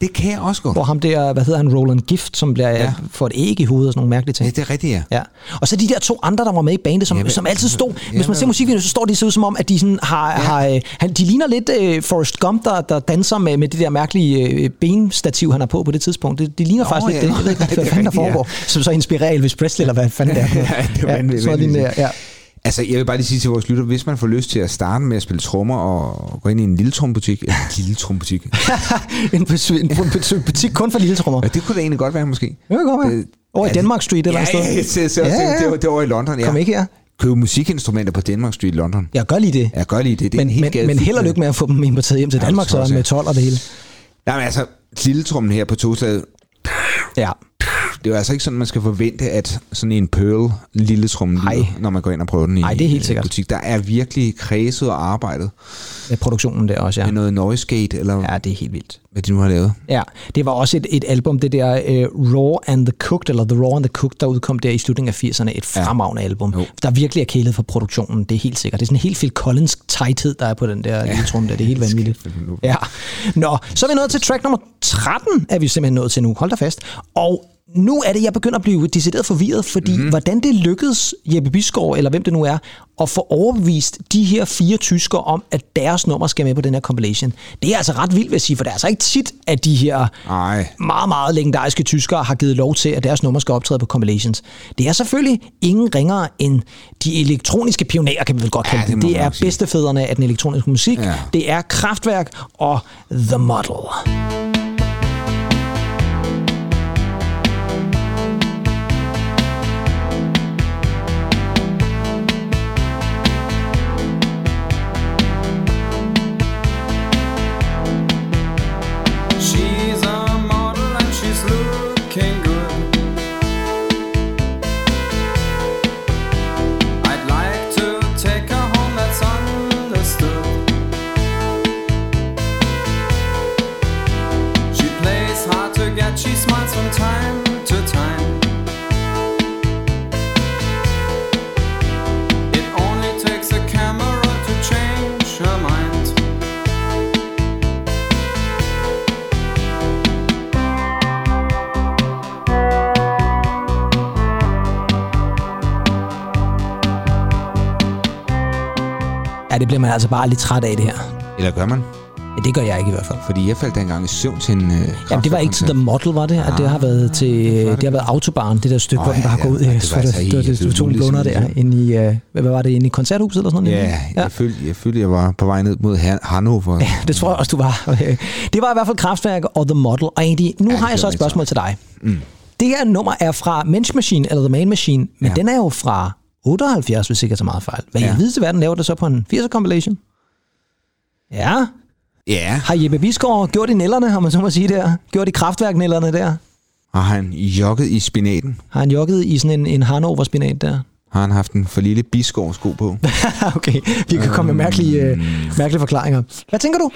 Det kan jeg også godt. Hvor ham der, hvad hedder han, Roland Gift, som bliver Ja. ja. får et æg i hovedet og sådan nogle mærkelige ting. Ja, det er rigtigt, ja. Ja. Og så de der to andre, der var med i bandet, som, Jamen, som altid stod... jamen, Hvis man ser musikvideoen, så står de så ud som om, at de sådan har... Ja. har øh, han, de ligner lidt øh, Forrest Gump, der, der danser med, med det der mærkelige øh, benstativ, han har på på det tidspunkt. Det, det ligner Nå, faktisk lidt ja. det. Jeg ved ikke, Det hvad fanden der rigtigt, ja. foregår. Som så inspirerer Elvis Presley, eller hvad fanden det er. Ja, det er det vanvittigt. der, ja. Altså, jeg vil bare lige sige til vores lytter, hvis man får lyst til at starte med at spille trommer og gå ind i en lille trombutik, en lille trombutik, en, en butik- kun for lille trommer. ja, det kunne da egentlig godt være måske. Det kan godt være. Over i altså- Denmark Street eller Ja, et ja, sted. jeg ser, ser, Ja, ja, ja, ja. ja. Det, var, det var i London, ja. Kom ikke her. Købe musikinstrumenter på Denmark Street i London. Jeg gør lige det. Ja, gør lige det. det er Men, en helt men, men held og lykke med at få dem importeret hjem til Ja, Danmark, jeg så med ja. 12 og det hele. Nej, men altså, lilletrummen her på toslaget, Ja. Det er jo altså ikke sådan, man skal forvente, at sådan en Pearl lille tromme når man går ind og prøver den i Ej, det er helt en sikkert. butik. Der er virkelig kredset og arbejdet Med produktionen der også, ja. med noget noise gate, eller ja. Det er helt vildt. hvad de nu har lavet. Ja, det var også et, et album, det der uh, Raw and the Cooked, eller The Raw and the Cooked, der udkom der i slutningen af 80'erne. Et fremragende ja. album, Jo. der virkelig er kælet for produktionen, det er helt sikkert. Det er sådan en helt Phil Collins tighthed, der er på den der ja. lille trum der. Det er helt vanvittigt. Ja. Nå, så er vi nået til track nummer 13, er vi simpelthen nået til nu. Hold da fast. Og nu er det, jeg begynder at blive decideret forvirret, fordi mm-hmm. hvordan det lykkedes Jeppe Bisgaard, eller hvem det nu er, at få overbevist de her fire tyskere om, at deres nummer skal med på den her compilation. Det er altså ret vildt, vil jeg sige, for det er altså ikke tit, at de her Ej. meget, meget legendariske tyskere har givet lov til, at deres nummer skal optræde på compilations. Det er selvfølgelig ingen ringere end de elektroniske pionerer, kan vi vel godt kalde Ja, det det. er bedstefædrene af den elektroniske musik. Ja. Det er Kraftwerk og The Model. She smiles from time to time. It only takes a camera to change her mind. Ja, det bliver man altså bare lidt træt af, det her. Eller gør man? Ja, det gør jeg ikke i hvert fald. Fordi jeg faldt engang i søvn til en uh, Jamen, det var ikke til The Model, var det? At det har været til det har været Autobahn, det der stykke, Åh, hvor den ja, bare går ud. ja, Jeg det var det, altså det, det, det ligesom blunder der det. inde i, øh, hvad var det, inde i koncerthuset eller sådan noget? Ja, jeg, følte, jeg følte, jeg var på vej ned mod Han- Hannover. Ja, det tror jeg også, du var. Det var i hvert fald Kraftværk og The Model. Og egentlig, nu Ja, ja, har det jeg så et spørgsmål til dig. Mm. Det her nummer er fra Mensch Machine, eller The Man Machine, men Ja. ja. den er jo fra 78, hvis ikke jeg tager meget fejl. Hvad ja. Ja. i videste verden laver det så på en 80'er compilation? Ja. Ja, Har Jeppe Bisgaard gjort i nælderne, om man så må sige der? Gjort i kraftværknælderne der? har han jogget i spinaten? Har han jogget i sådan en, en Hanover-spinat der? Har han haft en for lille biskov sko på? okay, vi kan komme med mærkelige, øh, mærkelige forklaringer. Hvad tænker du?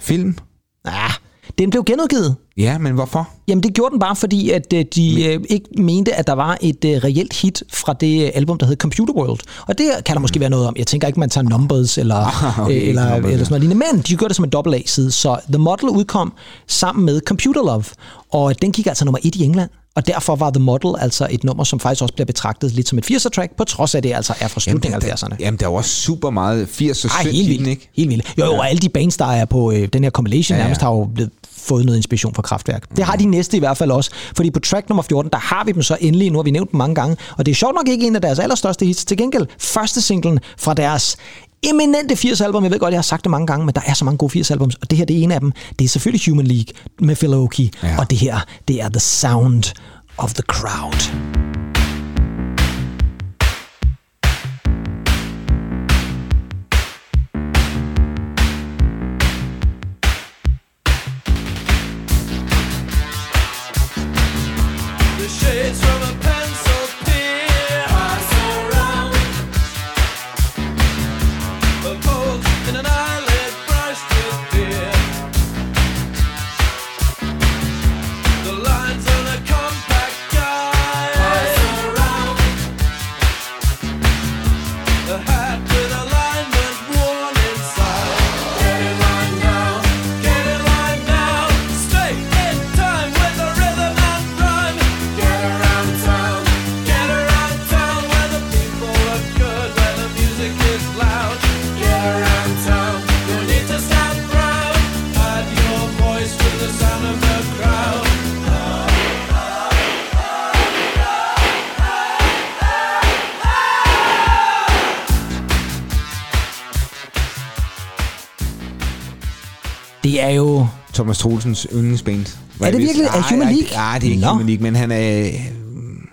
Film? Ah, den blev genudgivet. Ja, men hvorfor? Jamen det gjorde den bare, fordi at øh, de øh, ikke mente, at der var et øh, reelt hit fra det øh, album, der hed Computer World. Og det kan der måske være noget om. Jeg tænker ikke, man tager Numbers eller, Ah, okay, øh, eller, Numbers, eller sådan noget lignende. Men de gjorde det som en dobbelt A-side. Så The Model udkom sammen med Computer Love. Og den gik altså nummer et i England. Og derfor var The Model altså et nummer, som faktisk også bliver betragtet lidt som et 80'er-track, på trods af, det altså er fra slutningen af 80'erne. Jamen, der er jo også super meget 80 og Ej, synd helt vildt. ikke? Helt vildt. Jo, jo, og alle de bands, der er på øh, den her compilation, Ja, ja, ja. nærmest har jo blevet fået noget inspiration fra Kraftværk. Det har de næste i hvert fald også, fordi på track nummer 14, der har vi dem så endelig, nu har vi nævnt dem mange gange, og det er sjovt nok ikke en af deres allerstørste hits. Til gengæld, første singlen fra deres eminente 80-album, jeg ved godt, jeg har sagt det mange gange, men der er så mange gode 80-albums, og det her, det er en af dem. Det er selvfølgelig Human League med Phil Oakey, Ja. og det her, det er The Sound of the Crowd. Thomas Troelsens yndlingsband. Er det virkelig? Er Human League? Nej, det er ikke Nå. Human League, men han er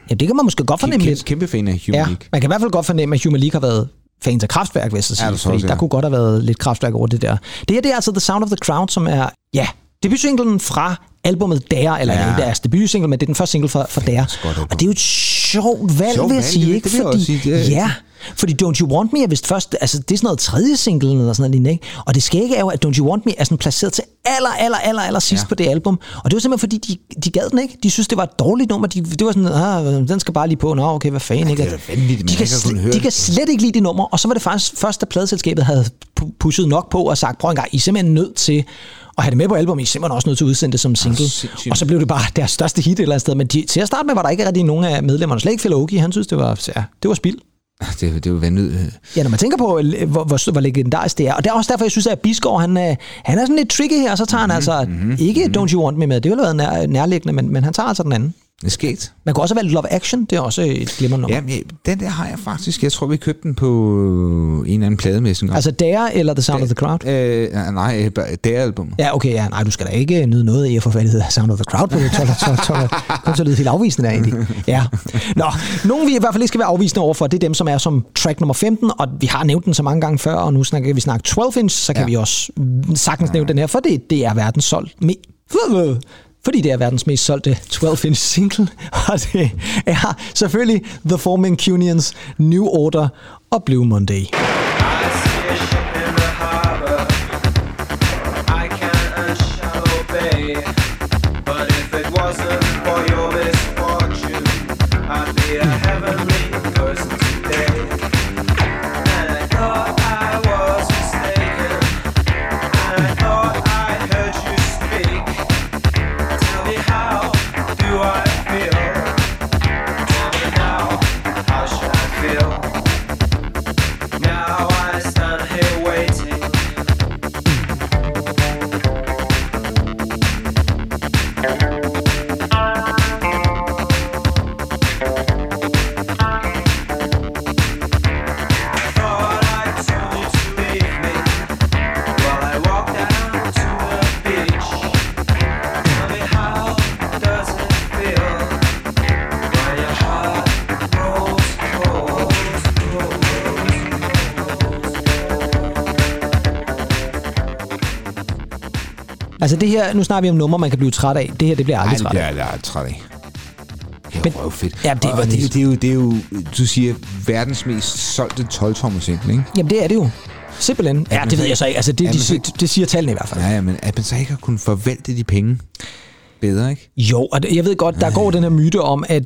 Ja, det kan man måske godt fornemme kæmpe, lidt. kæmpe fan af Human Ja, League. man kan i hvert fald godt fornemme, at Human League har været fans af kraftværk, hvis jeg Ja, sige, fordi også, der ja. kunne godt have været lidt kraftværk over det der. Det her, det er altså The Sound of the Crowd, som er, ja, debutsinglen fra albumet Dare, eller ja. Ja. er deres debutsingle, men det er den første single fra, fra Dare. Og det er jo et sjovt valg, Sjovt vil jeg valg, sige, ikke? det fordi, sige, det er- ja, fordi Don't You Want Me er vist først, altså det er sådan noget tredje single eller sådan noget ikke? Og det skægge er jo, at Don't You Want Me er sådan placeret til aller, aller, aller, aller sidst ja. Ja. på det album. Og det var simpelthen fordi, de, de gad den ikke. De synes, det var et dårligt nummer. De, det var sådan, ah, den skal bare lige på. Nå, okay, hvad fanden, ikke? det er vanvittigt, man de, kan ikke slet, høre de kan slet ikke lide det nummer. Og så var det faktisk først, da pladeselskabet havde pu- pushet nok på og sagt, prøv en gang, I er simpelthen nødt til at have det med på album. I simpelthen også nødt til at udsende det som single. sindssygt. og så blev det bare deres største hit et eller andet sted. Men de, til at starte med var der ikke rigtig nogen af medlemmerne. Slet ikke Phil Oakey. Han synes, det var, ja, det var spild. Det, det er jo vanvittigt. Ja, når man tænker på, øh, hvor, hvor, hvor legendarisk det er. Og det er også derfor, jeg synes, at Bisgaard, han, er- han er sådan lidt tricky her. Så tager han altså ikke Don't You Want Me med. Det ville have været nær, nærliggende, men, men han tager altså den anden. Det er sket. Man kunne også have valgt Love Action. Det er også et glimrende nummer. Ja, men den der har jeg faktisk. Jeg tror, vi købte den på en eller anden plademesse engang. Altså Dare eller The Sound of the Crowd? Øh, nej, øh, bare- det er album. Ja, okay, ja, nej, du skal da ikke nyde noget i at få The Sound of the Crowd på det 12, 12, 12, Kom til at lyde helt afvisende der, egentlig. Ja. Nå, nogen vi i hvert fald ikke skal være afvisende overfor, det er dem, som er som track nummer 15, og vi har nævnt den så mange gange før, og nu snakker vi snakke 12 inch, så kan Ja. vi også sagtens nævne den her, for det, det er verdens solgt me- fordi det er verdens mest solgte 12-inch single, og det er selvfølgelig The Four Mancunians, New Order og Blue Monday. Altså det her, nu snakker vi om numre, man kan blive træt af. Det her, det bliver jeg Nej, aldrig det træt bliver af. jeg aldrig træt af. Det er røvfedt. Ja, det og det, jo- vanvittigt. det, er jo, det er jo, du siger, verdens mest solgte 12-tommer single, ikke? Jamen det er det jo. Simpelthen. Ja, det ved jeg så ikke. Altså det, de, det siger tallene i hvert fald. Ja, ja, men at man så ikke har kunnet forvalte de penge bedre, ikke? Jo, og jeg ved godt, der går den her myte om, at...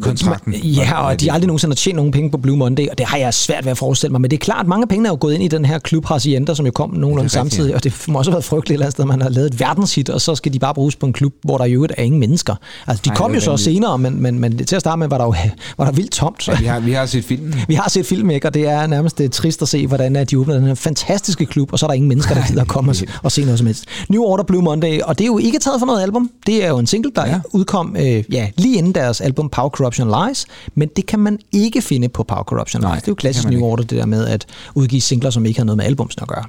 Kontrakten. Ja, og de aldrig nogensinde har tjent nogen penge på Blue Monday, og det har jeg svært ved at forestille mig. Men det er klart, at mange af pengene er jo gået ind i den her klub Hacienda, som jo kom nogenlunde samtidig, og det må også have været frygteligt et eller andet sted, man har lavet et verdenshit, og så skal de bare bruges på en klub, hvor der i øvrigt er ingen mennesker. Altså, de Nej, kom jo så vanvittigt. senere, men, men, men til at starte med var der jo var der vildt tomt. Vi har, vi har set filmen. Vi har set film, ikke? og det er nærmest det er trist at se, hvordan de åbner den her fantastiske klub, og så er der ingen mennesker, der gider at komme og, og se noget som helst. New Order Blue Monday, og det er jo ikke taget fra noget album. Det er jo en single, der ja. Udkom øh, ja, lige inden deres album Power Corruption Lies, men det kan man ikke finde på Power Corruption Nej, Lies. Det er jo klassisk New. Order, det der med at udgive singler, som ikke har noget med albumsen at gøre.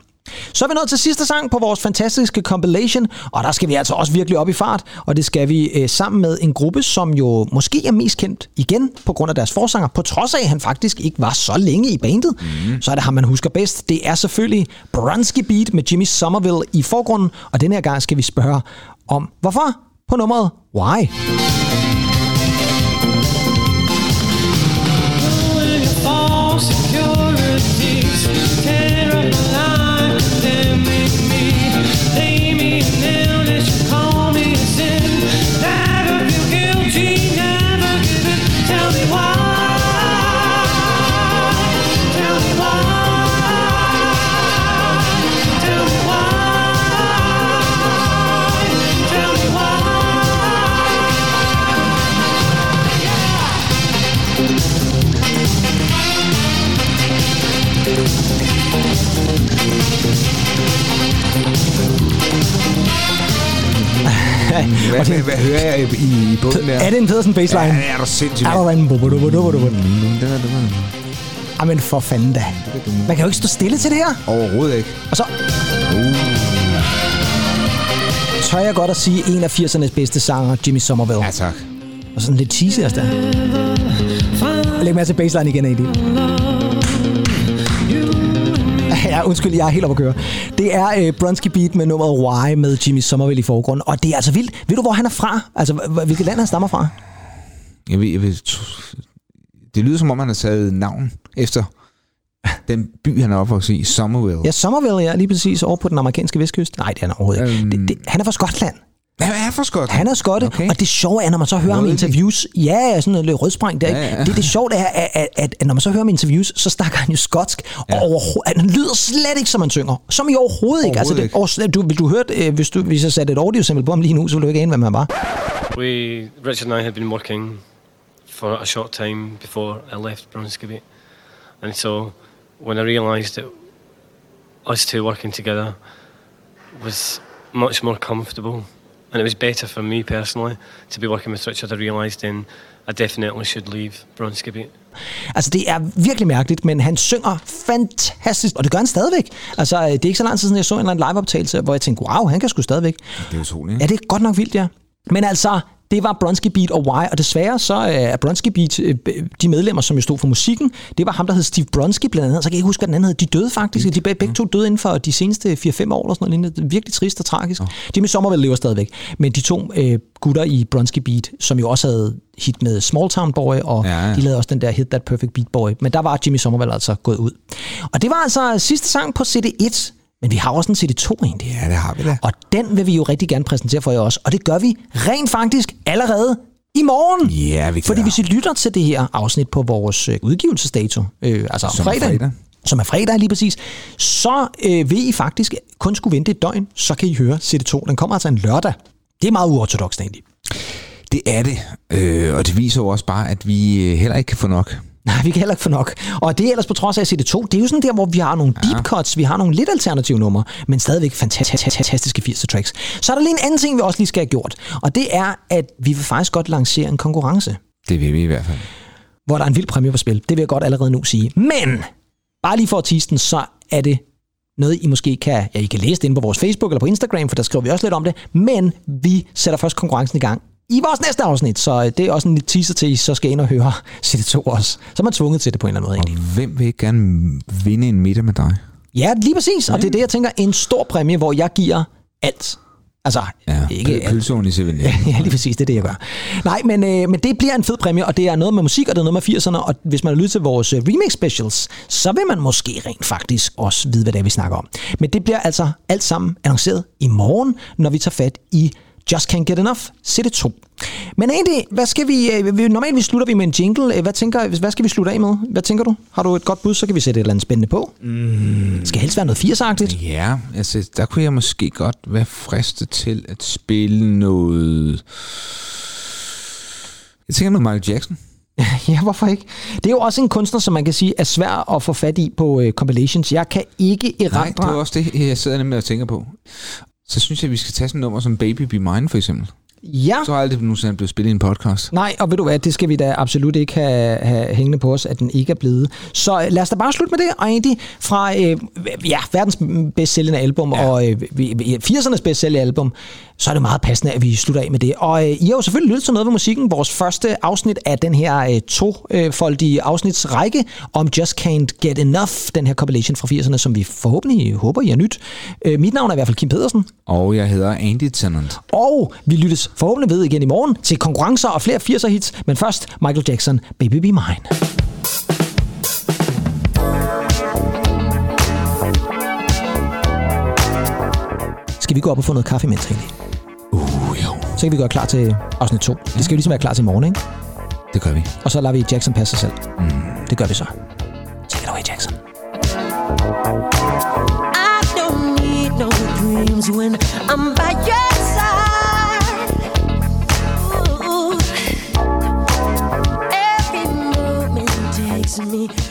Så er vi nået til sidste sang på vores fantastiske compilation, og der skal vi altså også virkelig op i fart, og det skal vi øh, sammen med en gruppe, som jo måske er mest kendt igen på grund af deres forsanger, på trods af, at han faktisk ikke var så længe i bandet. Mm. Så er det ham, man husker bedst. Det er selvfølgelig Brunsky Beat med Jimmy Somerville i forgrunden, og den her gang skal vi spørge om, hvorfor på nummeret Why? Hvad, hvad, hvad hører jeg i, i, bunden der? Er det en sådan baseline? Ja, det er du sindssygt. Er der en er, er. Jamen for fanden da. Man kan jo ikke stå stille til det her. Overhovedet ikke. Og så... tør jeg godt at sige, en af 80'ernes bedste sanger, Jimmy Somerville. Ja, tak. Og sådan lidt cheesy også der. Læg mærke til baseline igen, Andy. Ja, undskyld, jeg er helt oppe at køre. Det er øh, Bronski Beat med nummeret Why med Jimmy Somerville i forgrunden. Og det er altså vildt. Ved du, hvor han er fra? Altså, hv- hvilket land han stammer fra? Jeg ved, jeg ved, det lyder som om, han har taget navn efter den by, han er opvokset i, Somerville. Ja, Somerville, ja, lige præcis over på den amerikanske vestkyst. Nej, det er han overhovedet ikke. Øhm. Det, det, han er fra Skotland. Hvad er for skot? Han er skotte, Okay. og det sjove er, når man så hører ham i interviews, ja, ja, sådan noget lidt rødspring der, ikke? Ja, ja. Det, det sjove er, at, at, at, at, når man så hører ham i interviews, så snakker han jo skotsk, og Ja. overho- han lyder slet ikke, som han synger. Som i overhovedet ikke. Altså, det, Overhovedet over, du, vil du hørt, øh, hvis, du, hvis jeg satte et audio på ham lige nu, så ville du ikke ane, hvem han var. We, Richard and I had been working for a short time before I left Bronskibby. And so when I realised that us two working together was much more comfortable and it was better for me personally to be working with Richard, I realised then I definitely should leave Bronskibby. Altså, det er virkelig mærkeligt, men han synger fantastisk, og det gør han stadigvæk. Altså, øh, det er ikke så lang tid siden, jeg så en eller anden liveoptagelse, hvor jeg tænkte, wow, han kan sgu stadigvæk. Det er utroligt. Ja, det er godt nok vildt, ja. Men altså, det var Bronski Beat og Why, og desværre så øh, er Bronski Beat, øh, de medlemmer, som jo stod for musikken, det var ham, der hed Steve Bronski blandt andet, så kan jeg ikke huske, hvad den anden hed. De døde faktisk, de begge, to døde inden for de seneste 4-5 år, eller sådan noget. Det er virkelig trist og tragisk. Jimmy Somerville lever stadigvæk, men de to øh, gutter i Bronski Beat, som jo også havde hit med Small Town Boy, og Ja, ja. de lavede også den der Hit That Perfect Beat Boy, men der var Jimmy Somerville altså gået ud. Og det var altså sidste sang på CD1, men vi har også en CD2 egentlig. Ja, det har vi da. Og den vil vi jo rigtig gerne præsentere for jer også. Og det gør vi rent faktisk allerede i morgen. Ja, vi Fordi gør. hvis I lytter til det her afsnit på vores øh, udgivelsesdato, øh, altså er fredag, fredag. som er fredag lige præcis, så øh, vil I faktisk kun skulle vente et døgn, så kan I høre CD2. Den kommer altså en lørdag. Det er meget uortodoxt egentlig. Det er det. Øh, og det viser jo også bare, at vi øh, heller ikke kan få nok. Nej, vi kan heller ikke få nok. Og det er ellers på trods af at CD2, det er jo sådan der, hvor vi har nogle deep cuts, vi har nogle lidt alternative numre, men stadigvæk fantastiske, fantastiske 80'er tracks. Så er der lige en anden ting, vi også lige skal have gjort, og det er, at vi vil faktisk godt lancere en konkurrence, Det vil vi i hvert fald. hvor der er en vild præmie på spil. Det vil jeg godt allerede nu sige. Men, bare lige for at tease den, så er det noget, I måske kan, ja, I kan læse det inde på vores Facebook eller på Instagram, for der skriver vi også lidt om det, men vi sætter først konkurrencen i gang i vores næste afsnit, så det er også en lille teaser til, at I så skal ind og høre CD2 også. Så er man tvunget til det på en eller anden måde egentlig. Og hvem vil ikke gerne vinde en middag med dig? Ja, lige præcis. Og det er det, jeg tænker, en stor præmie, hvor jeg giver alt. Altså, Ja, ikke pølseovn i 7 Ja, ja, lige præcis, det er det, jeg gør. Nej, men, øh, men det bliver en fed præmie, og det er noget med musik, og det er noget med 80'erne, og hvis man har lyttet til vores øh, remix specials, så vil man måske rent faktisk også vide, hvad det er, vi snakker om. Men det bliver altså alt sammen annonceret i morgen, når vi tager fat i Just Can't Get Enough, CD2. Men egentlig, hvad skal vi, øh, vi normalt vi slutter vi med en jingle. Øh, Hvad, tænker, hvad skal vi slutte af med? Hvad tænker du? Har du et godt bud, så kan vi sætte et eller andet spændende på. Mm. Skal helst være noget 80'agtigt. Ja, altså, der kunne jeg måske godt være fristet til at spille noget... Jeg tænker noget Michael Jackson. Ja, hvorfor ikke? Det er jo også en kunstner, som man kan sige er svær at få fat i på øh, compilations. Jeg kan ikke Nej, erindre... det er også det, jeg sidder nemlig og tænker på. Så synes jeg, at vi skal tage sådan et nummer som Baby Be Mine, for eksempel. Ja, Så har aldrig nogensinde blevet spillet i en podcast. nej, og ved du hvad, det skal vi da absolut ikke have, have hængende på os, at den ikke er blevet. Så øh, lad os da bare slutte med det, og egentlig fra øh, ja, verdens bedst sælgende album, ja. og øh, vi- vi- 80'ernes bedst sælgende album, så er det meget passende, at vi slutter af med det. Og øh, I har jo selvfølgelig lyttet til noget ved musikken, vores første afsnit af den her øh, tofoldige afsnitsrække om Just Can't Get Enough, den her compilation fra 80'erne, som vi forhåbentlig håber, I har nyt. Øh, mit navn er i hvert fald Kim Pedersen. Og jeg hedder Andy Tennant. Og vi lyttes forhåbentlig ved igen i morgen til konkurrencer og flere 80'er hits. Men først Michael Jackson, Baby Be Mine. Skal vi gå op og få noget kaffe imens, egentlig? så kan vi gøre klar til afsnit 2. Det skal jo ligesom være klar til morgen, ikke? Det gør vi. Og så lader vi Jackson passe sig selv. Mm. Det gør vi så. Take it away, Jackson. I don't need no dreams when I'm by your side. Ooh. Every moment takes me